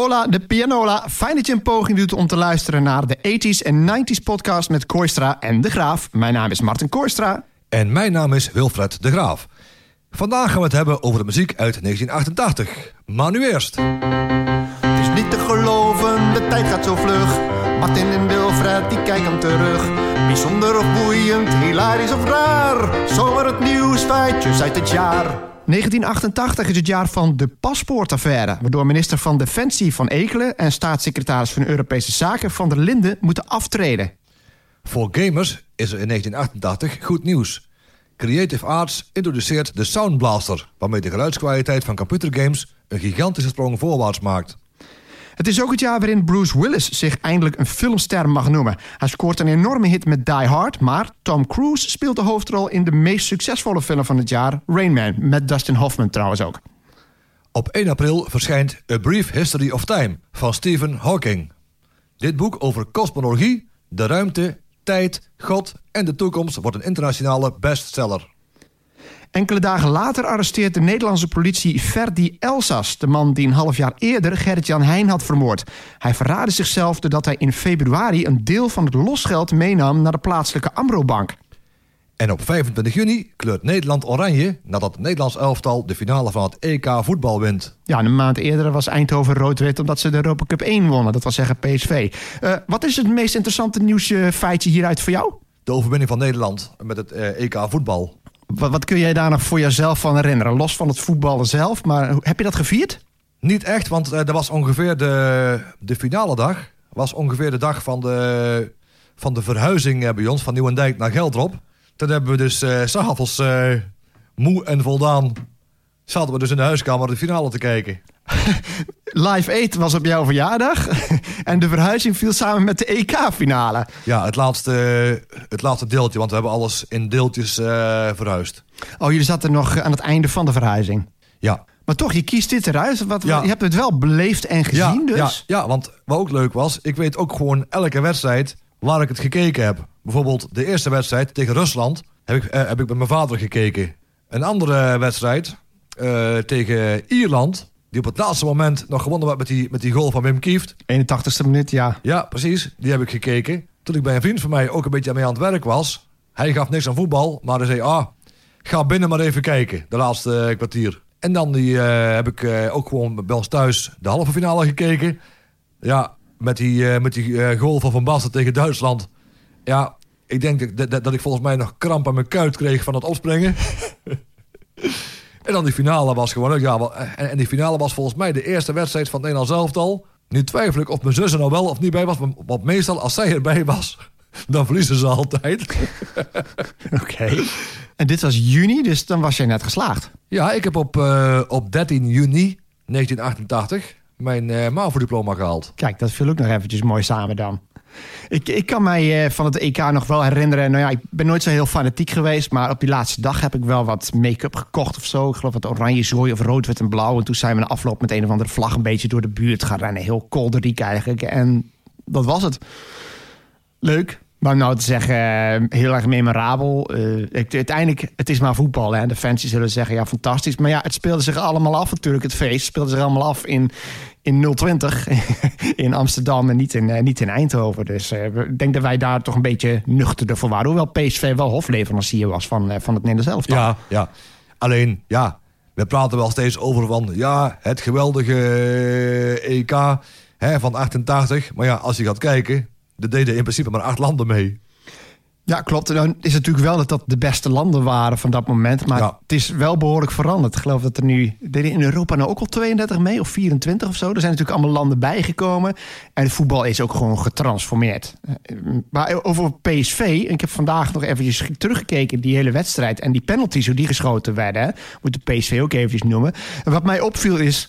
Hola, de pianola. Fijn dat je een poging doet om te luisteren naar de 80s en 90s podcast met Koistra en De Graaf. Mijn naam is Martin Koistra. En mijn naam is Wilfred De Graaf. Vandaag gaan we het hebben over de muziek uit 1988. Maar nu eerst. Het is niet te geloven, de tijd gaat zo vlug. Martin en Wilfred, die kijken terug. Bijzonder of boeiend, hilarisch of raar. Zomaar het nieuws, feitjes uit het jaar. 1988 is het jaar van de paspoortaffaire... waardoor minister van Defensie Van Ekelen... en staatssecretaris van Europese Zaken Van der Linden moeten aftreden. Voor gamers is er in 1988 goed nieuws. Creative Arts introduceert de Sound Blaster... waarmee de geluidskwaliteit van computergames... een gigantische sprong voorwaarts maakt. Het is ook het jaar waarin Bruce Willis zich eindelijk een filmster mag noemen. Hij scoort een enorme hit met Die Hard, maar Tom Cruise speelt de hoofdrol in de meest succesvolle film van het jaar, Rain Man, met Dustin Hoffman trouwens ook. Op 1 april verschijnt A Brief History of Time van Stephen Hawking. Dit boek over kosmologie, de ruimte, tijd, God en de toekomst wordt een internationale bestseller. Enkele dagen later arresteert de Nederlandse politie Ferdi Elsas... de man die een half jaar eerder Gerrit-Jan Heijn had vermoord. Hij verraadde zichzelf doordat hij in februari... een deel van het losgeld meenam naar de plaatselijke Amrobank. En op 25 juni kleurt Nederland oranje... nadat het Nederlands elftal de finale van het EK voetbal wint. Ja, een maand eerder was Eindhoven rood-wit... omdat ze de Europa Cup 1 wonnen, dat wil zeggen PSV. Uh, wat is het meest interessante nieuwsfeitje hieruit voor jou? De overwinning van Nederland met het uh, EK voetbal. Wat, wat kun jij daar nog voor jezelf van herinneren? Los van het voetballen zelf, maar heb je dat gevierd? Niet echt, want uh, dat was ongeveer de, de finale dag. was ongeveer de dag van de, van de verhuizing uh, bij ons, van Nieuwendijk naar Geldrop. Toen hebben we dus uh, s'avonds moe en voldaan... zaten we dus in de huiskamer de finale te kijken. Live 8 was op jouw verjaardag. en de verhuizing viel samen met de EK-finale. Ja, het laatste, het laatste deeltje. Want we hebben alles in deeltjes uh, verhuisd. Oh, jullie zaten nog aan het einde van de verhuizing? Ja. Maar toch, je kiest dit eruit. Wat, ja. Je hebt het wel beleefd en gezien ja, dus. Ja, ja, want wat ook leuk was... ik weet ook gewoon elke wedstrijd waar ik het gekeken heb. Bijvoorbeeld de eerste wedstrijd tegen Rusland... heb ik, uh, heb ik met mijn vader gekeken. Een andere wedstrijd uh, tegen Ierland die op het laatste moment nog gewonnen werd met die, met die goal van Wim Kieft. 81ste minuut, ja. Ja, precies. Die heb ik gekeken. Toen ik bij een vriend van mij ook een beetje mee aan het werk was. Hij gaf niks aan voetbal, maar hij zei... Ah, ga binnen maar even kijken, de laatste uh, kwartier. En dan die, uh, heb ik uh, ook gewoon bij ons thuis de halve finale gekeken. Ja, met die, met die goal van Van Basten tegen Duitsland. Ja, ik denk dat, dat, dat ik volgens mij nog kramp aan mijn kuit kreeg van het opspringen. En dan die finale was gewoon... Ja, en, en die finale was volgens mij de eerste wedstrijd van het Nederlands elftal. Nu twijfel ik of mijn zus er nou wel of niet bij was. Want meestal als zij erbij was... dan verliezen ze altijd. Oké. Okay. En dit was juni, dus dan was jij net geslaagd. Ja, ik heb op, uh, op 13 juni 1988 mijn uh, MAVO-diploma gehaald. Kijk, dat viel ook nog eventjes mooi samen dan. Ik, ik kan mij uh, van het EK nog wel herinneren. Nou ja, ik ben nooit zo heel fanatiek geweest. Maar op die laatste dag heb ik wel wat make-up gekocht of zo. Ik geloof wat oranje zooi of rood, wit en blauw. En toen zijn we na afloop met een of andere vlag een beetje door de buurt gaan rennen. Heel kolderiek eigenlijk. En dat was het. Leuk. Maar nou te zeggen, heel erg memorabel. Ik, uiteindelijk, het is maar voetbal. Hè. De fans zullen zeggen, ja, fantastisch. Maar ja, het speelde zich allemaal af natuurlijk. Het feest speelde zich allemaal af in, in 020 in Amsterdam en niet in, uh, niet in Eindhoven. Dus uh, ik denk dat wij daar toch een beetje nuchterder voor waren. Hoewel PSV wel hofleverancier was van, uh, van het Nederlands elftal. Ja, ja. Alleen, ja, we praten wel steeds over van... ja, het geweldige EK hè, van 88. Maar ja, als je gaat kijken... er deden in principe maar acht landen mee. Ja, klopt. En dan is het natuurlijk wel dat dat de beste landen waren van dat moment. Maar ja. het is wel behoorlijk veranderd. Ik geloof dat er nu... Deden in Europa nou ook al 32 mee of 24 of zo? Er zijn natuurlijk allemaal landen bijgekomen. En het voetbal is ook gewoon getransformeerd. Maar over PSV... Ik heb vandaag nog eventjes teruggekeken... die hele wedstrijd en die penalties, hoe die geschoten werden. Moet de PSV ook eventjes noemen. En wat mij opviel is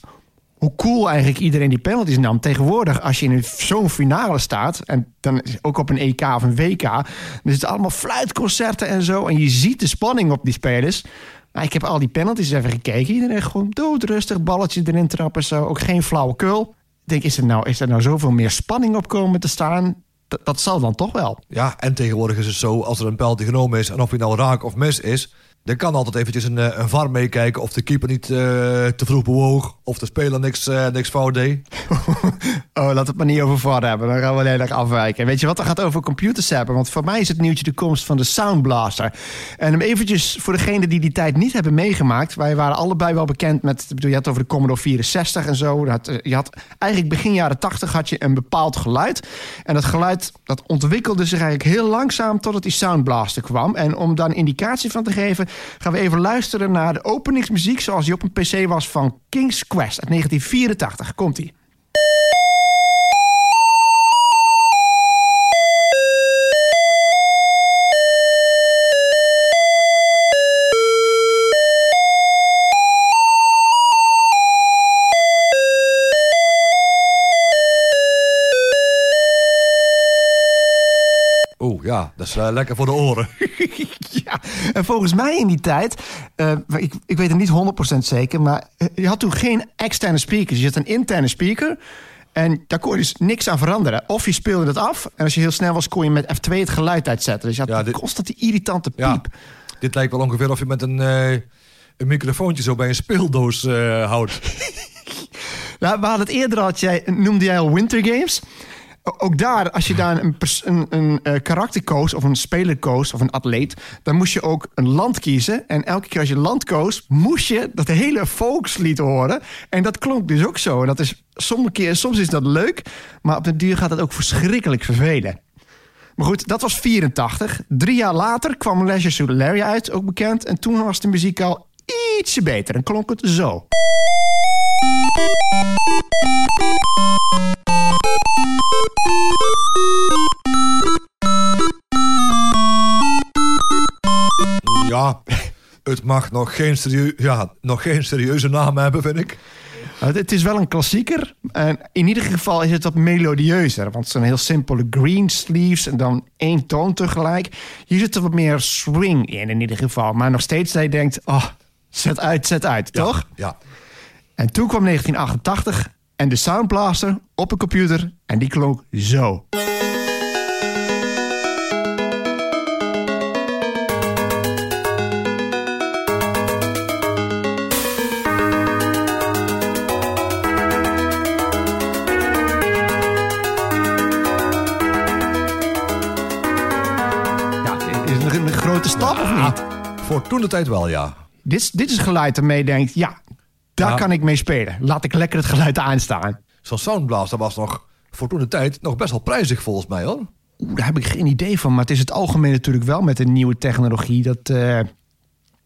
hoe cool eigenlijk iedereen die penalties nam. Tegenwoordig, als je in zo'n finale staat... en dan ook op een EK of een WK... dan is het allemaal fluitconcerten en zo... en je ziet de spanning op die spelers... Maar ik heb al die penalties even gekeken. Iedereen gewoon doodrustig, balletje erin trappen. Zo. Ook geen flauwekul. Ik denk, is er, nou, is er nou zoveel meer spanning op komen te staan? Dat, dat zal dan toch wel. Ja, en tegenwoordig is het zo... als er een penalty genomen is... en of hij nou raak of mis is... Er kan altijd eventjes een, een VAR meekijken of de keeper niet te vroeg bewoog. Of de speler niks, niks fout deed. oh, we het maar niet over VAR hebben. Dan gaan we heel erg afwijken. Weet je wat, er gaat over computers hebben. Want voor mij is het nieuwtje de komst van de Sound Blaster. En hem eventjes voor degenen die die tijd niet hebben meegemaakt. Wij waren allebei wel bekend met... Bedoel, je had over de Commodore 64 en zo. Je had, eigenlijk begin jaren 80 had je een bepaald geluid. En dat geluid dat ontwikkelde zich eigenlijk heel langzaam... totdat die Sound Blaster kwam. En om daar indicatie van te geven... gaan we even luisteren naar de openingsmuziek... zoals die op een pc was van King's Quest uit 1984. Komt-ie. Ja, dat is uh, lekker voor de oren. ja, en volgens mij in die tijd, uh, ik, ik weet het niet 100% zeker, maar eh, je had toen geen externe speakers. Je had een interne speaker. En daar kon je dus niks aan veranderen. Of je speelde het af. En als je heel snel was, kon je met F2 het geluid uitzetten. Dus je had ja, dit, constant die irritante piep. Ja, dit lijkt wel ongeveer of je met een, uh, een microfoontje zo bij een speeldoos houdt. nou, we hadden het eerder al, jij, noemde jij al Winter Games ook daar, als je daar een, een, een uh, karakter koos, of een speler koos, of een atleet, dan moest je ook een land kiezen. En elke keer als je land koos, moest je dat hele volkslied horen. En dat klonk dus ook zo. En dat is sommige keer, soms is dat leuk, maar op den duur gaat het ook verschrikkelijk vervelen. Maar goed, dat was 84. Drie jaar later kwam Leisure Suit Larry uit, ook bekend. En toen was de muziek al ietsje beter en klonk het zo. Ja, het mag nog geen, serieus, ja, nog geen serieuze naam hebben, vind ik. Het is wel een klassieker. En in ieder geval is het wat melodieuzer. Want het zijn heel simpele green sleeves en dan één toon tegelijk. Hier zit er wat meer swing in, in ieder geval. Maar nog steeds dat je denkt, oh, zet uit, zet uit, toch? Ja. En toen kwam 1988 en de Soundblaster op een computer en die klonk zo. grote stap, of niet? Voor toen de tijd wel, ja. Dit, dit is geluid waarmee je denkt, ja, daar kan ik mee spelen. Laat ik lekker het geluid aanstaan. Zo'n Soundblaster was nog voor toen de tijd nog best wel prijzig volgens mij hoor. Oeh, daar heb ik geen idee van. Maar het is het algemeen natuurlijk wel met de nieuwe technologie. Dat uh,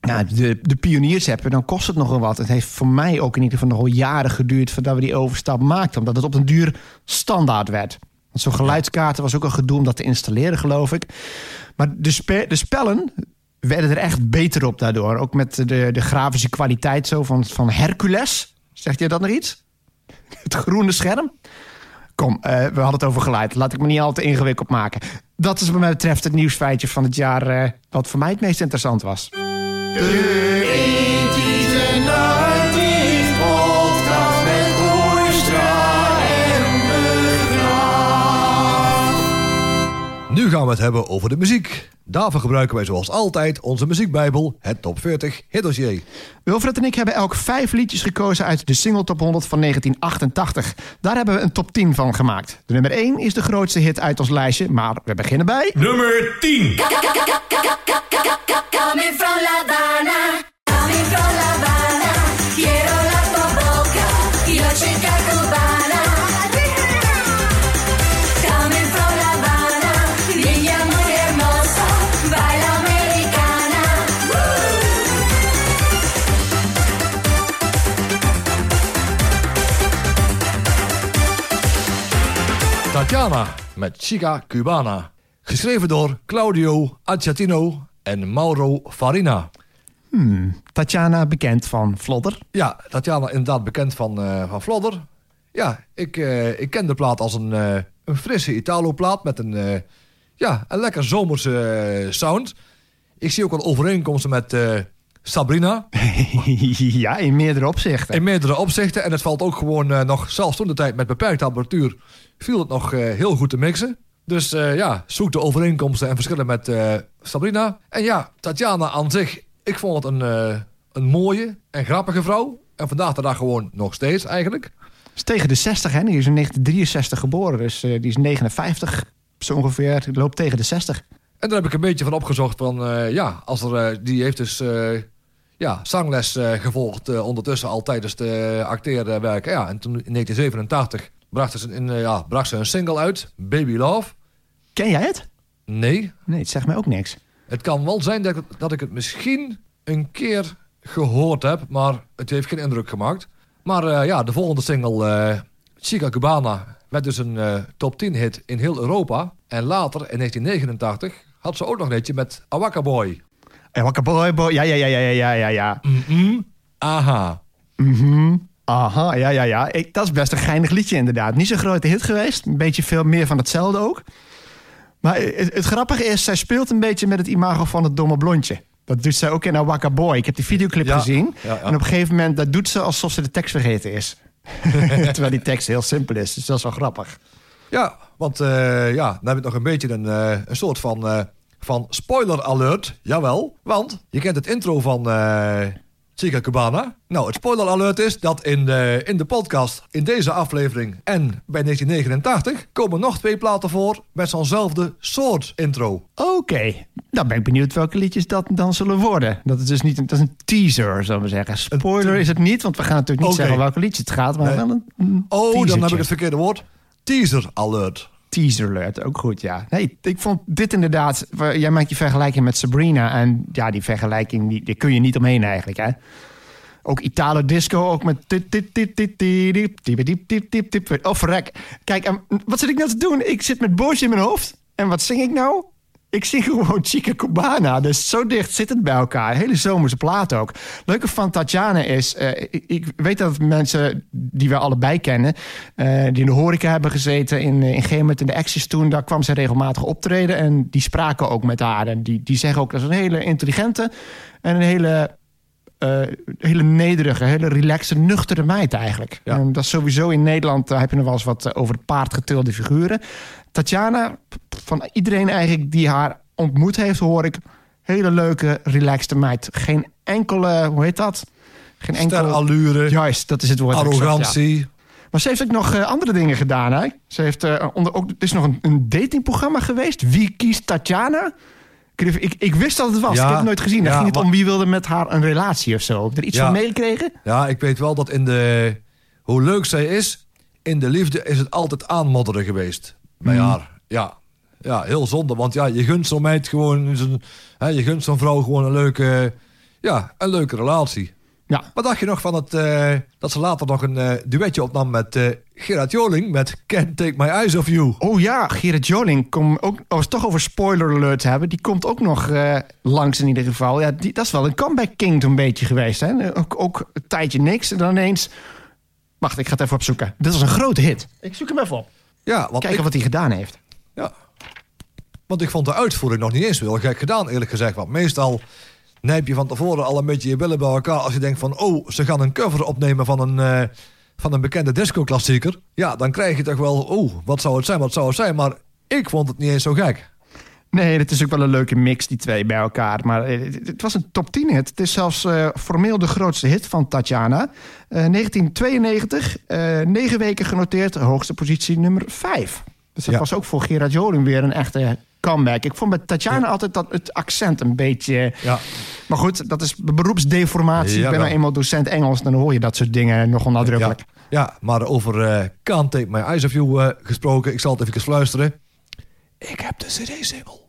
nou, de, de pioniers hebben, dan kost het nogal wat. Het heeft voor mij ook in ieder geval nogal jaren geduurd voordat we die overstap maakten. Omdat het op een duur standaard werd. Want zo'n geluidskaarten was ook een gedoe om dat te installeren, geloof ik. Maar de, de spellen werden er echt beter op daardoor. Ook met de, de grafische kwaliteit zo van, van Hercules. Zegt je dat nog iets? Het groene scherm? Kom, uh, we hadden het over geluid. Laat ik me niet al te ingewikkeld maken. Dat is wat mij betreft het nieuwsfeitje van het jaar... Uh, wat voor mij het meest interessant was. Nu gaan we het hebben over de muziek. Daarvoor gebruiken wij zoals altijd onze muziekbijbel, het Top 40 hitdossier. Wilfred en ik hebben elk vijf liedjes gekozen uit de Single Top 100 van 1988. Daar hebben we een top 10 van gemaakt. De nummer 1 is de grootste hit uit ons lijstje, maar we beginnen bij... Nummer 10! Tatjana met Chica Cubana. Geschreven door Claudio Acciatino en Mauro Farina. Hmm, Tatjana bekend van Flodder. Ja, Tatjana inderdaad bekend van, uh, van Flodder. Ja, ik, uh, ik ken de plaat als een, uh, een frisse Italo-plaat met een, ja, een lekker zomerse sound. Ik zie ook al overeenkomsten met Sabrina. ja, in meerdere opzichten. In meerdere opzichten. En het valt ook gewoon nog, zelfs toen de tijd met beperkte apparatuur viel het nog eh, heel goed te mixen. Dus uh, ja, zoek de overeenkomsten en verschillen met Sabrina. En ja, Tatjana aan zich ik vond het een, eh, een mooie en grappige vrouw. En vandaag de dag gewoon nog steeds eigenlijk. Is tegen de 60, hè? Die is in 1963 geboren, dus eh, die is 59 zo ongeveer. Die loopt tegen de 60. En daar heb ik een beetje van opgezocht van, eh, ja, als er, eh, die heeft dus eh, ja, zangles eh, gevolgd eh, ondertussen al tijdens de acteerwerken. Ja, en toen in 1987 bracht ze, een, eh, ja, bracht ze een single uit, Baby Love. Ken jij het? Nee, Nee, het zegt mij ook niks. het kan wel zijn dat ik, dat ik het misschien een keer gehoord heb, maar het heeft geen indruk gemaakt. Maar ja, de volgende single, Chica Cubana, werd dus een top 10 hit in heel Europa. En later, in 1989, had ze ook nog een hitje met Awaka Boy. Eh, Wakka boy, boy. Ja, ja, ja, ja, ja, ja, ja. Mm-mm. Aha. Mhm. Aha, ja, ja, ja. Ik, dat is best een geinig liedje inderdaad. Niet zo'n grote hit geweest. Een beetje veel meer van hetzelfde ook. Maar het, het grappige is, zij speelt een beetje met het imago van het domme blondje. Dat doet zij ook in Awaka Boy. Ik heb die videoclip Ja, gezien. ja, ja. En op een gegeven moment dat doet ze alsof ze de tekst vergeten is. Terwijl die tekst heel simpel is. Dus dat is wel grappig. Ja, want eh, ja, dan heb ik nog een beetje een, eh, een soort van, van spoiler alert. Jawel, want je kent het intro van eh Chica Cubana. Nou, het spoiler alert is dat in de, in de podcast, in deze aflevering en bij 1989... komen nog twee platen voor met zo'nzelfde soort intro. Oké, dan ben ik benieuwd welke liedjes dat dan zullen worden. Dat is dus niet een, dat is een teaser, zullen we zeggen. Spoiler is het niet, want we gaan natuurlijk niet zeggen welke liedje het gaat. Maar Nee. wel een, een Oh, dan heb ik het verkeerde woord. Teaser alert teaser alert, ook goed, ja. Nee, ik vond dit inderdaad... Jij maakt je vergelijking met Sabrina. En ja, die vergelijking, die, die kun je niet omheen eigenlijk, hè. Ook Italo disco, ook met... Oh, verrek. Kijk, wat zit ik nou te doen? Ik zit met Boosje in mijn hoofd. En wat zing ik nou? Ik zing gewoon Chica Cubana. Dus zo dicht zit het bij elkaar. Hele zomerse plaat ook. Leuke van Tatjana is... eh, ik, weet dat mensen die we allebei kennen... eh, die in de horeca hebben gezeten in, eh, in Gemert in de Access toen... daar kwam ze regelmatig optreden. En die spraken ook met haar. En die, die zeggen ook dat is een hele intelligente... en een hele eh, hele nederige, hele relaxe, nuchtere meid eigenlijk. Ja. Dat is sowieso in Nederland, daar heb je nog wel eens wat eh, over het paard getilde figuren. Tatjana, van iedereen eigenlijk die haar ontmoet heeft, hoor ik... hele leuke, relaxte meid. Geen enkele, hoe heet dat? Geen enkel... Sterallure, Juist, dat is het woord. ja. arrogantie. Maar ze heeft ook nog eh, andere dingen gedaan. Hè? Ze heeft eh, onder, ook, er is nog een, een datingprogramma geweest. Wie kiest Tatjana? Ik, ik, ik wist dat het was. Ja, ik heb het nooit gezien. Daar ja, ging het maar- om wie wilde met haar een relatie of zo. Heb je er iets Ja. van meegekregen? Ja, ik weet wel dat in de... Hoe leuk zij is, in de liefde is het altijd aanmodderen geweest. Bij haar. Ja. ja, heel zonde. Want ja, je gunt zo'n meid gewoon... Hè, je gunt zo'n vrouw gewoon een leuke... Ja, een leuke relatie. Ja. Wat dacht je nog van het... eh, dat ze later nog een eh, duetje opnam met eh, Gerard Joling... met Can't Take My Eyes Off You. Oh ja, Gerrit Joling, kom ook, als we het toch over spoiler alert hebben, die komt ook nog eh, langs in ieder geval. Ja, die, dat is wel een comeback king een beetje geweest. Hè? Ook, ook een tijdje niks en dan ineens... Wacht, ik ga het even opzoeken. Dit was een grote hit. Ik zoek hem even op. Ja, want Kijken ik, wat hij gedaan heeft. Ja. Want ik vond de uitvoering nog niet eens heel gek gedaan, eerlijk gezegd. Want meestal nijp je van tevoren al een beetje je billen bij elkaar... als je denkt van, oh, ze gaan een cover opnemen van een, eh, van een bekende disco-klassieker. Ja, dan krijg je toch wel, oh, wat zou het zijn, wat zou het zijn? Maar ik vond het niet eens zo gek. Nee, het is ook wel een leuke mix, die twee bij elkaar. Maar eh, het, was een top 10 hit. Het is zelfs eh, formeel de grootste hit van Tatjana. Eh 1992, eh negen weken genoteerd, hoogste positie nummer 5. Dus dat Ja. was ook voor Gerard Joling weer een echte comeback. Ik vond bij Tatjana altijd dat het accent een beetje... Ja, Maar goed, dat is beroepsdeformatie. ik ben nou eenmaal docent Engels, dan hoor je dat soort dingen nogal nadrukkelijk. ja, maar over eh Can't Take My Eyes Off You eh, gesproken... ik zal het even fluisteren. Ik heb de cd-single.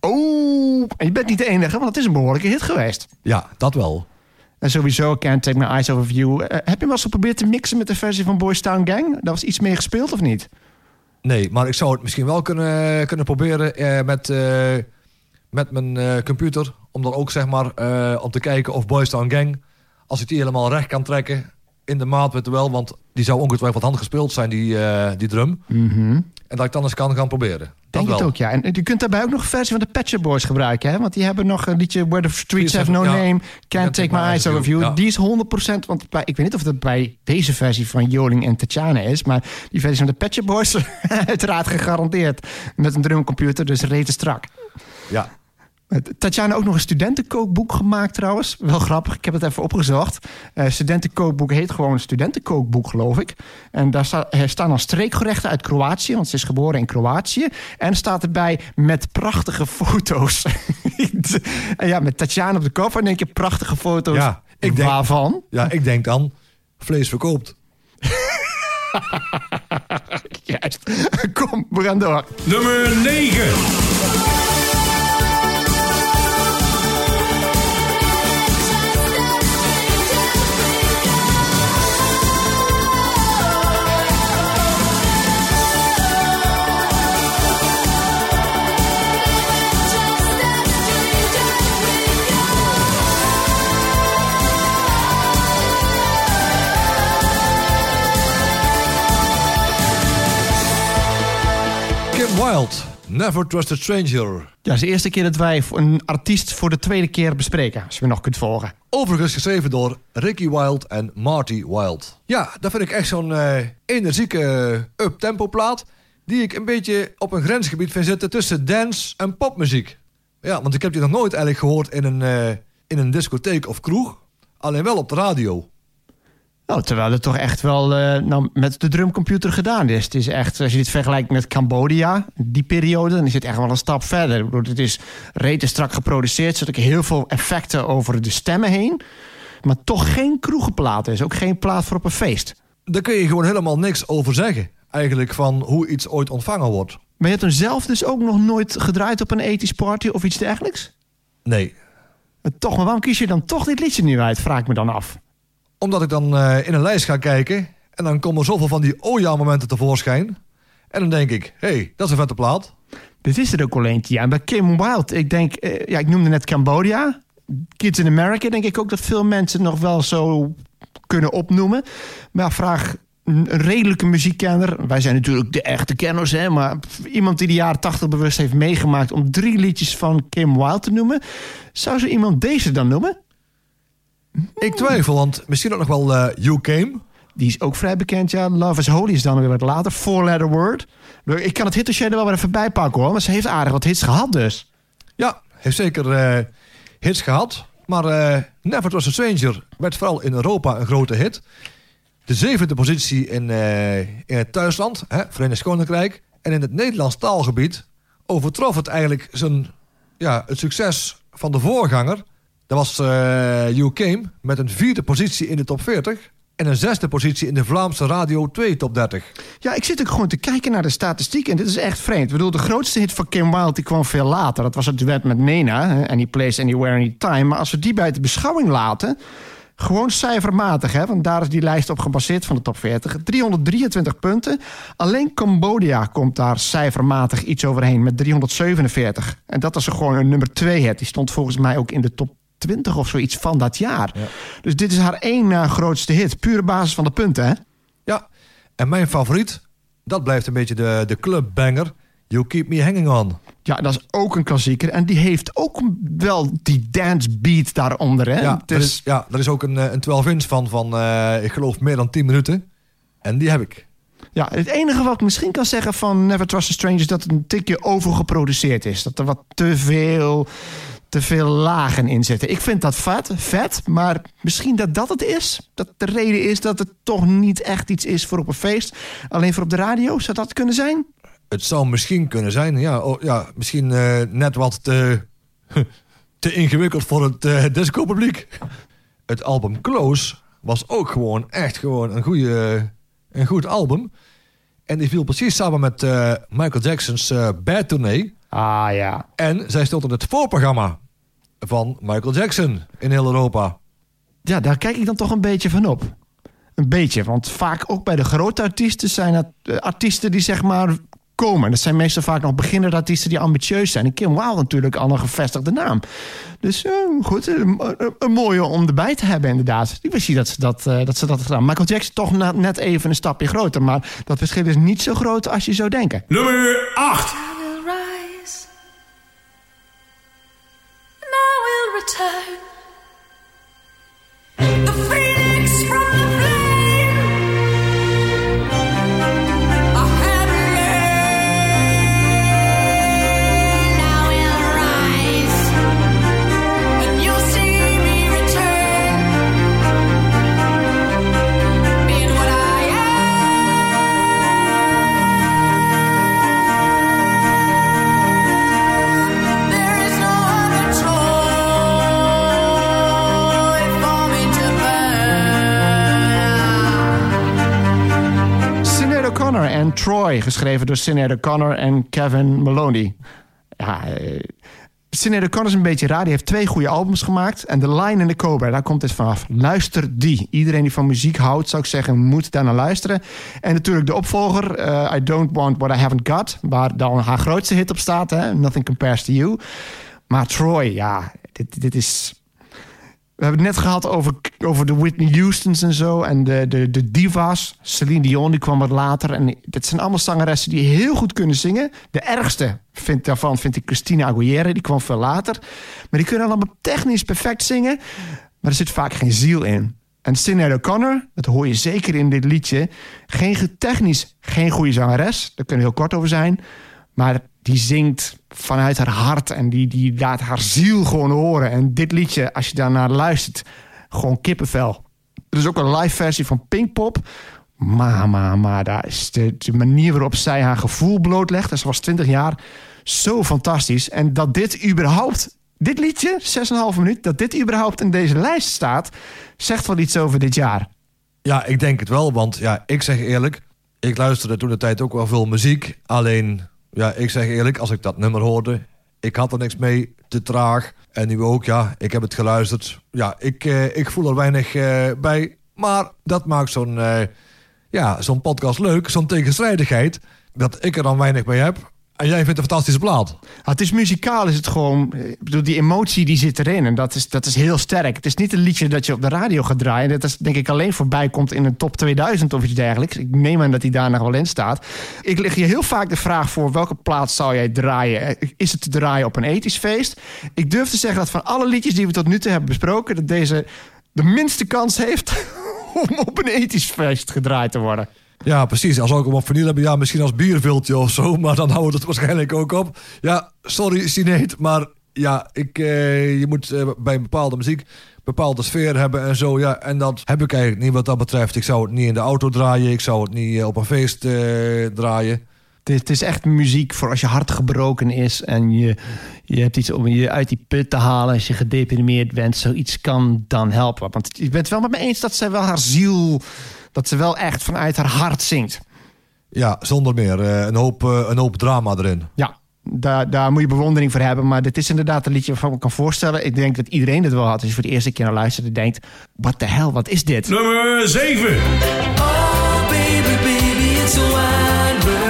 Oh, en je bent niet de enige, want het is een behoorlijke hit geweest. Ja, dat wel. En sowieso Can't Take My Eyes Off You. Eh, heb je hem wel eens geprobeerd te mixen met de versie van Boys Town Gang? Daar was iets mee gespeeld of niet? Nee, maar ik zou het misschien wel kunnen, kunnen proberen eh, met, eh, met mijn eh, computer. Om dan ook zeg maar om te kijken of Boys Town Gang, als ik die helemaal recht kan trekken in de maat, je wel, want die zou ongetwijfeld hand gespeeld zijn, die, eh, die drum. En dat ik dan eens kan gaan proberen. Dat Denk wel. het ook, ja. En je kunt daarbij ook nog een versie van de Shop Boys gebruiken. Hè? Want die hebben nog een liedje Where the Streets Have No Ja. Name. Can't Take My Eyes Off You. Ja. Die is 100%. Want bij, ik weet niet of dat bij deze versie van Joling en Tatjana is. Maar die versie van de Shop Boys uiteraard gegarandeerd. Met een drumcomputer, dus rete strak. Ja. Tatjana ook nog een studentenkookboek gemaakt trouwens. Wel grappig, ik heb het even opgezocht. Uh, studentenkookboek heet gewoon studentenkookboek, geloof ik. En daar sta, er staan dan streekgerechten uit Kroatië, want ze is geboren in Kroatië. En staat erbij met prachtige foto's. en ja, met Tatjana op de cover denk je prachtige foto's. Ja, ik denk, Waarvan? Ja, ik denk dan vlees verkoopt. Juist. Kom, we gaan door. Nummer 9. Wild, Never Trust a Stranger. Ja, is de eerste keer dat wij een artiest voor de tweede keer bespreken. Als je me nog kunt volgen. Overigens geschreven door Ricky Wild en Marty Wild. Ja, dat vind ik echt zo'n uh, energieke up-tempo plaat. Die ik een beetje op een grensgebied vind zitten tussen dance en popmuziek. Ja, want ik heb die nog nooit eigenlijk gehoord in een, uh, in een discotheek of kroeg. Alleen wel op de radio. Nou, terwijl het toch echt wel uh, nou, met de drumcomputer gedaan is. Het is echt, als je dit vergelijkt met Cambodja, die periode, dan is het echt wel een stap verder. Bedoel, het is rete strak geproduceerd, zodat ik heel veel effecten over de stemmen heen. Maar toch geen kroegenplaat is, ook geen plaat voor op een feest. Daar kun je gewoon helemaal niks over zeggen. Eigenlijk van hoe iets ooit ontvangen wordt. Maar je hebt hem zelf dus ook nog nooit gedraaid op een ethisch party of iets dergelijks? Nee. Maar toch, maar waarom kies je dan toch dit liedje nu uit, vraag ik me dan af omdat ik dan uh, in een lijst ga kijken. En dan komen zoveel van die oh ja momenten tevoorschijn. En dan denk ik, hé, hey, dat is een vette plaat. Dit is er ook al eentje. Ja. Bij Kim Wilde, ik denk, uh, ja, ik noemde net Cambodja. Kids in America, denk ik ook dat veel mensen nog wel zo kunnen opnoemen. Maar vraag een redelijke muziekkenner. Wij zijn natuurlijk de echte kenners, hè, maar iemand die de jaren 80 bewust heeft meegemaakt om drie liedjes van Kim Wilde te noemen. Zou ze iemand deze dan noemen? Ik twijfel, want misschien ook nog wel uh, You Came. Die is ook vrij bekend, ja. Love is Holy is dan weer wat later. Four Letter Word. Ik kan het hitdossier er wel weer even bij pakken hoor. Maar ze heeft aardig wat hits gehad dus. Ja, heeft zeker uh, hits gehad. Maar uh, Never Was a Stranger werd vooral in Europa een grote hit. De zevende positie in, uh, in het thuisland, hè, Verenigd Koninkrijk. En in het Nederlands taalgebied overtrof het eigenlijk zijn, ja, het succes van de voorganger. Dat was uh, You Came met een vierde positie in de top 40. En een zesde positie in de Vlaamse Radio 2 top 30. Ja, ik zit ook gewoon te kijken naar de statistiek. En dit is echt vreemd. Ik bedoel, de grootste hit van Kim Wilde die kwam veel later. Dat was het duet met Nena. Any Place, Anywhere, Anytime. Maar als we die bij de beschouwing laten... Gewoon cijfermatig, hè? want daar is die lijst op gebaseerd van de top 40. 323 punten. Alleen Cambodja komt daar cijfermatig iets overheen met 347. En dat is gewoon een nummer 2 hit. Die stond volgens mij ook in de top 20 of zoiets van dat jaar. Dus dit is haar één na grootste hit. Pure basis van de punten, hè? Ja, en mijn favoriet, dat blijft een beetje de, de clubbanger. You Keep Me Hanging On. Ja, dat is ook een klassieker. En die heeft ook wel die dance beat daaronder. Hè? Ja, dat is, ja, dat is ook een, eh, een 12-inch van, van uh, ik geloof, meer dan 10 minuten. En die heb ik. Ja, het enige wat ik misschien kan zeggen van Never Trust a Stranger... is dat het een tikje overgeproduceerd is. Dat er wat te veel te veel lagen in zitten. Ik vind dat vet, vet, maar misschien dat dat het is. Dat de reden is dat het toch niet echt iets is voor op een feest. Alleen voor op de radio, zou dat kunnen zijn? Het zou misschien kunnen zijn, ja. Oh, ja misschien uh, net wat te, te ingewikkeld voor het uh, disco-publiek. Het album Close was ook gewoon echt gewoon een, goede, een goed album. En die viel precies samen met uh, Michael Jackson's Bad Tournee. Ah ja. En zij stond in het voorprogramma van Michael Jackson in heel Europa. Ja, daar kijk ik dan toch een beetje van op. Een beetje, want vaak ook bij de grote artiesten zijn het eh, artiesten die zeg maar komen. Dat zijn meestal vaak nog beginnende artiesten die ambitieus zijn. En Kim Wilde natuurlijk al een gevestigde naam. Dus uh, goed, een, een, mooie om erbij te hebben inderdaad. Ik wist niet dat ze dat, uh, dat, ze dat gedaan. Michael Jackson toch net, net even een stapje groter. Maar dat verschil is niet zo groot als je zou denken. Nummer 8. Geschreven door Sinead O'Connor en Kevin Maloney. Ja, uh, Sinead O'Connor is een beetje raar. Die heeft twee goede albums gemaakt. En The Line in the Cobra, daar komt het vanaf. Luister die. Iedereen die van muziek houdt, zou ik zeggen, moet daar naar luisteren. En natuurlijk de opvolger, uh, I Don't Want What I Haven't Got. Waar dan haar grootste hit op staat, hè? Nothing Compares to You. Maar Troy, ja, dit, dit is we hebben het net gehad over, over de Whitney Houstons en zo. En de, de, de divas. Celine Dion, die kwam wat later. En dat zijn allemaal zangeressen die heel goed kunnen zingen. De ergste vind, daarvan vind ik Christina Aguilera. Die kwam veel later. Maar die kunnen allemaal technisch perfect zingen. Maar er zit vaak geen ziel in. En Sinead O'Connor, dat hoor je zeker in dit liedje. Geen, technisch geen goede zangeres. Daar kunnen we heel kort over zijn. Maar die zingt vanuit haar hart en die, die laat haar ziel gewoon horen. En dit liedje, als je daarnaar luistert, gewoon kippenvel. Er is ook een live versie van Pinkpop. Maar, maar, maar, daar is de, manier waarop zij haar gevoel blootlegt. En ze was 20 jaar zo fantastisch. En dat dit überhaupt, dit liedje, 6,5 minuut, dat dit überhaupt in deze lijst staat, zegt wel iets over dit jaar. Ja, ik denk het wel, want ja, ik zeg eerlijk, ik luisterde toen de tijd ook wel veel muziek. Alleen ja, ik zeg eerlijk, als ik dat nummer hoorde... ik had er niks mee, te traag. En nu ook, ja, ik heb het geluisterd. Ja, ik, eh, ik voel er weinig eh, bij. Maar dat maakt zo'n uh, ja, zo'n podcast leuk, zo'n tegenstrijdigheid... dat ik er dan weinig mee heb. En jij vindt een fantastische plaat. het is muzikaal, is het gewoon. Ik bedoel, die emotie die zit erin. En dat is, dat is heel sterk. Het is niet een liedje dat je op de radio gaat draaien. Dat is denk ik alleen voorbij komt in een top 2000 of iets dergelijks. Ik neem aan dat hij daar nog wel in staat. Ik leg je heel vaak de vraag voor welke plaat zou jij draaien? Is het te draaien op een ethisch feest? Ik durf te zeggen dat van alle liedjes die we tot nu toe hebben besproken, dat deze de minste kans heeft om op een ethisch feest gedraaid te worden. Ja, precies. Als ook op vinyl hebben, ja, misschien als bierviltje of zo. Maar dan houden we het waarschijnlijk ook op. Ja, sorry Sinead, maar ja, ik, eh, je moet eh, bij een bepaalde muziek bepaalde sfeer hebben en zo. Ja, en dat heb ik eigenlijk niet wat dat betreft. Ik zou het niet in de auto draaien. Ik zou het niet eh, op een feest eh, draaien. Het is, echt muziek voor als je hart gebroken is en je, je hebt iets om je uit die put te halen. Als je gedeprimeerd bent, zoiets kan dan helpen. Want je bent het wel met me eens dat zij wel haar ziel dat ze wel echt vanuit haar hart zingt. Ja, zonder meer. Uh, een, hoop, uh, een hoop drama erin. Ja, daar, daar moet je bewondering voor hebben. Maar dit is inderdaad een liedje waarvan ik me kan voorstellen. Ik denk dat iedereen dit wel had. Als je voor de eerste keer naar luistert en denkt... What the hell, wat is dit? Nummer 7. Oh, baby, baby, it's a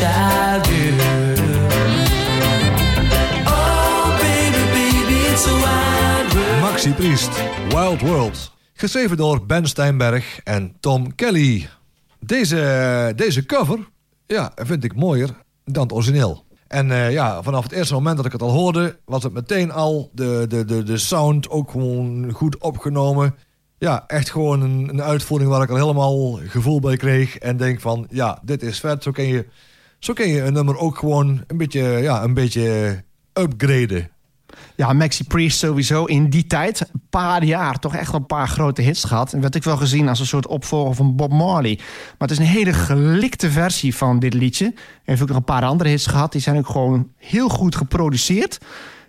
child Oh. Maxi Priest, Wild World. Geschreven door Ben Steinberg en Tom Kelly. Deze, deze cover ja, vind ik mooier dan het origineel. En uh, ja, vanaf het eerste moment dat ik het al hoorde, was het meteen al de, de, de, de sound ook gewoon goed opgenomen. Ja, echt gewoon een, een uitvoering waar ik al helemaal gevoel bij kreeg. En denk van, ja, dit is vet. Zo kun je zo kun je een nummer ook gewoon een beetje, ja, een beetje upgraden. Ja, Maxi Priest sowieso in die tijd, een paar jaar, toch echt wel een paar grote hits gehad. En werd ik wel gezien als een soort opvolger van Bob Marley. Maar het is een hele gelikte versie van dit liedje. Heeft ook nog een paar andere hits gehad. Die zijn ook gewoon heel goed geproduceerd.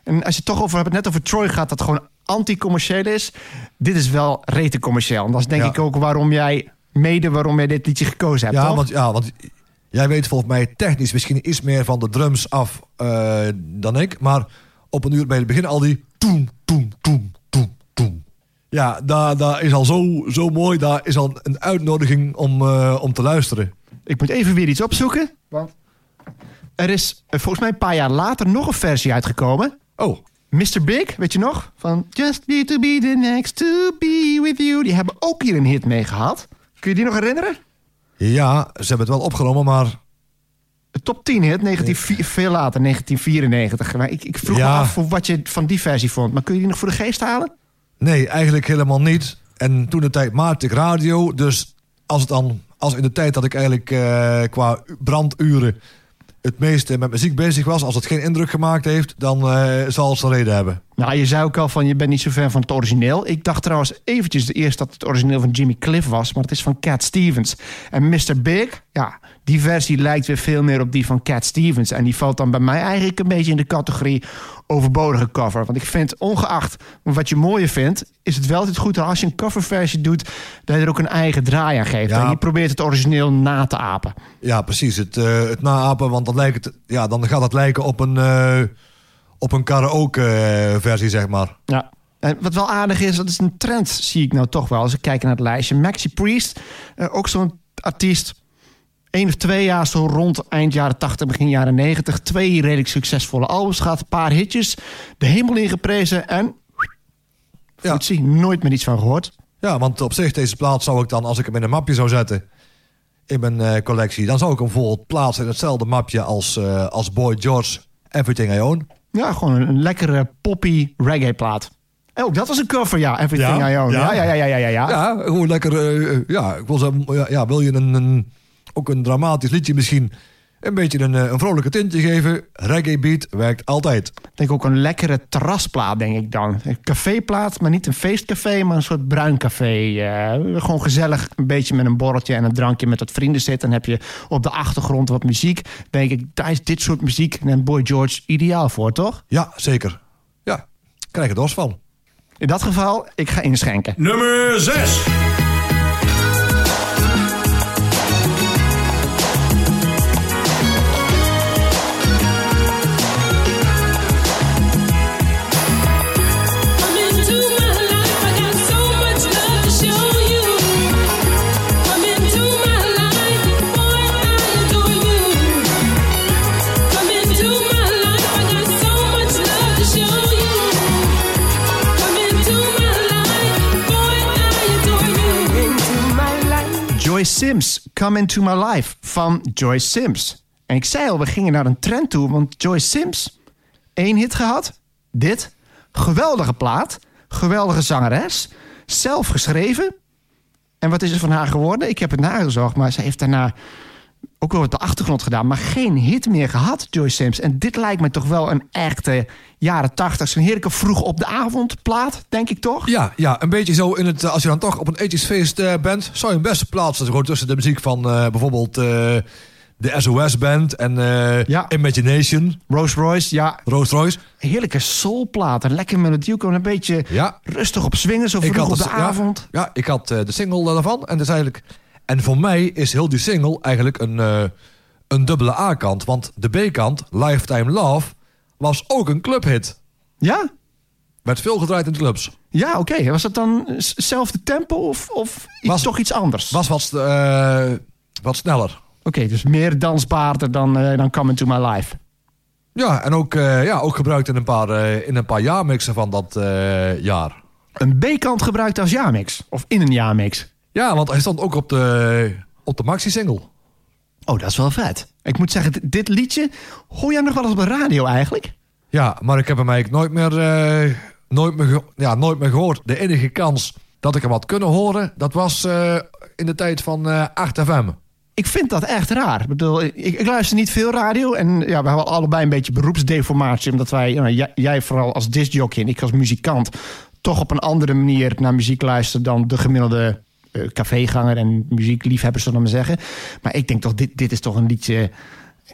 En als je het toch over hebt, net over Troy gaat, dat gewoon anti-commercieel is. Dit is wel rete commercieel. En dat is denk ik ook waarom jij, mede waarom jij dit liedje gekozen hebt. Ja, toch? want, ja, want Jij weet volgens mij technisch misschien iets meer van de drums af uh, dan ik. Maar op een uur bij het begin al die toem, toem, toem, toem, toem. Ja, daar, daar is al zo, zo mooi. Daar is al een uitnodiging om, uh, om te luisteren. Ik moet even weer iets opzoeken. Want er is uh, volgens mij een paar jaar later nog een versie uitgekomen. Oh. Mr. Big, weet je nog? Van Just be to be the next to be with you. Die hebben ook hier een hit mee gehad. Kun je die nog herinneren? Ja, ze hebben het wel opgenomen, maar... Top 10 hit, 19, veel later, 1994. Maar ik, ik vroeg me af wat je van die versie vond. Maar kun je die nog voor de geest halen? Nee, eigenlijk helemaal niet. En toen de tijd maakte ik radio. Dus als, het dan, als in de tijd dat ik eigenlijk uh, qua branduren... het meeste met muziek bezig was... als het geen indruk gemaakt heeft, dan uh, zal het zijn reden hebben. Nou, je zei ook al van je bent niet zo fan van het origineel. Ik dacht trouwens eventjes eerst dat het origineel van Jimmy Cliff was, maar het is van Cat Stevens. En Mr. Big, ja, die versie lijkt weer veel meer op die van Cat Stevens. En die valt dan bij mij eigenlijk een beetje in de categorie overbodige cover. Want ik vind, ongeacht wat je mooier vindt, is het wel altijd goed als je een coverversie doet, dat je er ook een eigen draai aan geeft. Ja. En je probeert het origineel na te apen. Ja, precies. Het, eh, het naapen, want dan, lijkt het, ja, dan gaat het lijken op een, eh, op een karaoke-versie, zeg maar. Ja. En wat wel aardig is, dat is een trend, zie ik nou toch wel. Als ik kijk naar het lijstje. Maxi Priest, eh, ook zo'n artiest. Eén of twee jaar zo rond eind jaren 80, begin jaren 90. Twee redelijk succesvolle albums gehad. Een paar hitjes. De hemel ingeprezen en... Ja. Foetsie, nooit meer iets van gehoord. Ja, want op zich, deze plaat zou ik dan, als ik hem in een mapje zou zetten in mijn eh, collectie, dan zou ik hem bijvoorbeeld plaatsen in hetzelfde mapje als, eh, als Boy George Everything I Own. Ja, gewoon een, een lekkere poppy reggae plaat. En ook dat was een cover, ja. Everything Ja, I Own. Ja, ja. ja, ja, ja, ja. ja, gewoon lekker. eh, ja, ik wil zeggen, ja, ja, wil je een, een, ook een dramatisch liedje misschien een beetje een, eh, een vrolijke tintje geven? Reggae beat werkt altijd. Ik denk ook een lekkere terrasplaat, denk ik dan. Een caféplaat, maar niet een feestcafé, maar een soort bruin café. Eh, gewoon gezellig, een beetje met een borreltje en een drankje met wat vrienden zitten. Dan heb je op de achtergrond wat muziek. Denk ik, daar is dit soort muziek en Boy George ideaal voor, toch? Ja, zeker. Ja, krijg er dorst van. In dat geval, ik ga inschenken. Nummer 6. Sims, Come Into My Life van Joyce Sims. En ik zei al, we gingen naar een trend toe, want Joyce Sims, één hit gehad. Dit, geweldige plaat, geweldige zangeres, zelf geschreven. En wat is er van haar geworden? Ik heb het nagezocht, maar ze heeft daarna ook wel wat de achtergrond gedaan, maar geen hit meer gehad, Joyce Sims. En dit lijkt me toch wel een echte jaren tachtig, zo'n heerlijke vroeg op de avond plaat, denk ik toch? Ja, ja, een beetje zo in het. Als je dan toch op een etjesfeest eh, bent, zou je hem best plaatsen. Gewoon tussen de muziek van eh, bijvoorbeeld eh, de SOS Band en Ja. Imagination, Rolls Royce, ja, Rolls Royce. heerlijke soulplaat. Een lekker melodie, ook een beetje Ja. rustig op swingen, zo vroeg op de ja, avond. Ja, ik had de single daarvan. En, dat is eigenlijk, en voor mij is heel die single eigenlijk een, eh, een dubbele A-kant. Want de B-kant, Lifetime Love, was ook een clubhit. Ja? Werd veel gedraaid in de clubs. Ja, oké. Was dat dan s- zelfde tempo of, of iets, Was- toch iets anders? Was wat, eh, wat sneller. Oké, dus meer dansbaarder dan, eh, dan Come Into My Life. Ja, en ook, ja, ook gebruikt in een paar, in een paar jaarmixen van dat jaar. Een B-kant gebruikt als jaarmix. Of in een jaarmix. Ja, want hij stond ook op de, op de maxi-single. Oh, dat is wel vet. Ik moet zeggen, dit- liedje... Hoor jij nog wel eens op de radio eigenlijk? Ja, maar ik heb hem eigenlijk nooit meer, eh, nooit meer, ja, nooit meer gehoord. De enige kans dat ik hem had kunnen horen, dat was eh, in de tijd van eh 8FM. Ik vind dat echt raar. Ik, bedoel, ik, ik luister niet veel radio. En ja, we hebben allebei een beetje beroepsdeformatie. Omdat wij, nou, jij, vooral als discjockey en ik als muzikant... toch op een andere manier naar muziek luisteren... dan de gemiddelde caféganger en muziekliefhebber, zullen we maar zeggen. Maar ik denk toch, dit, dit is toch een liedje...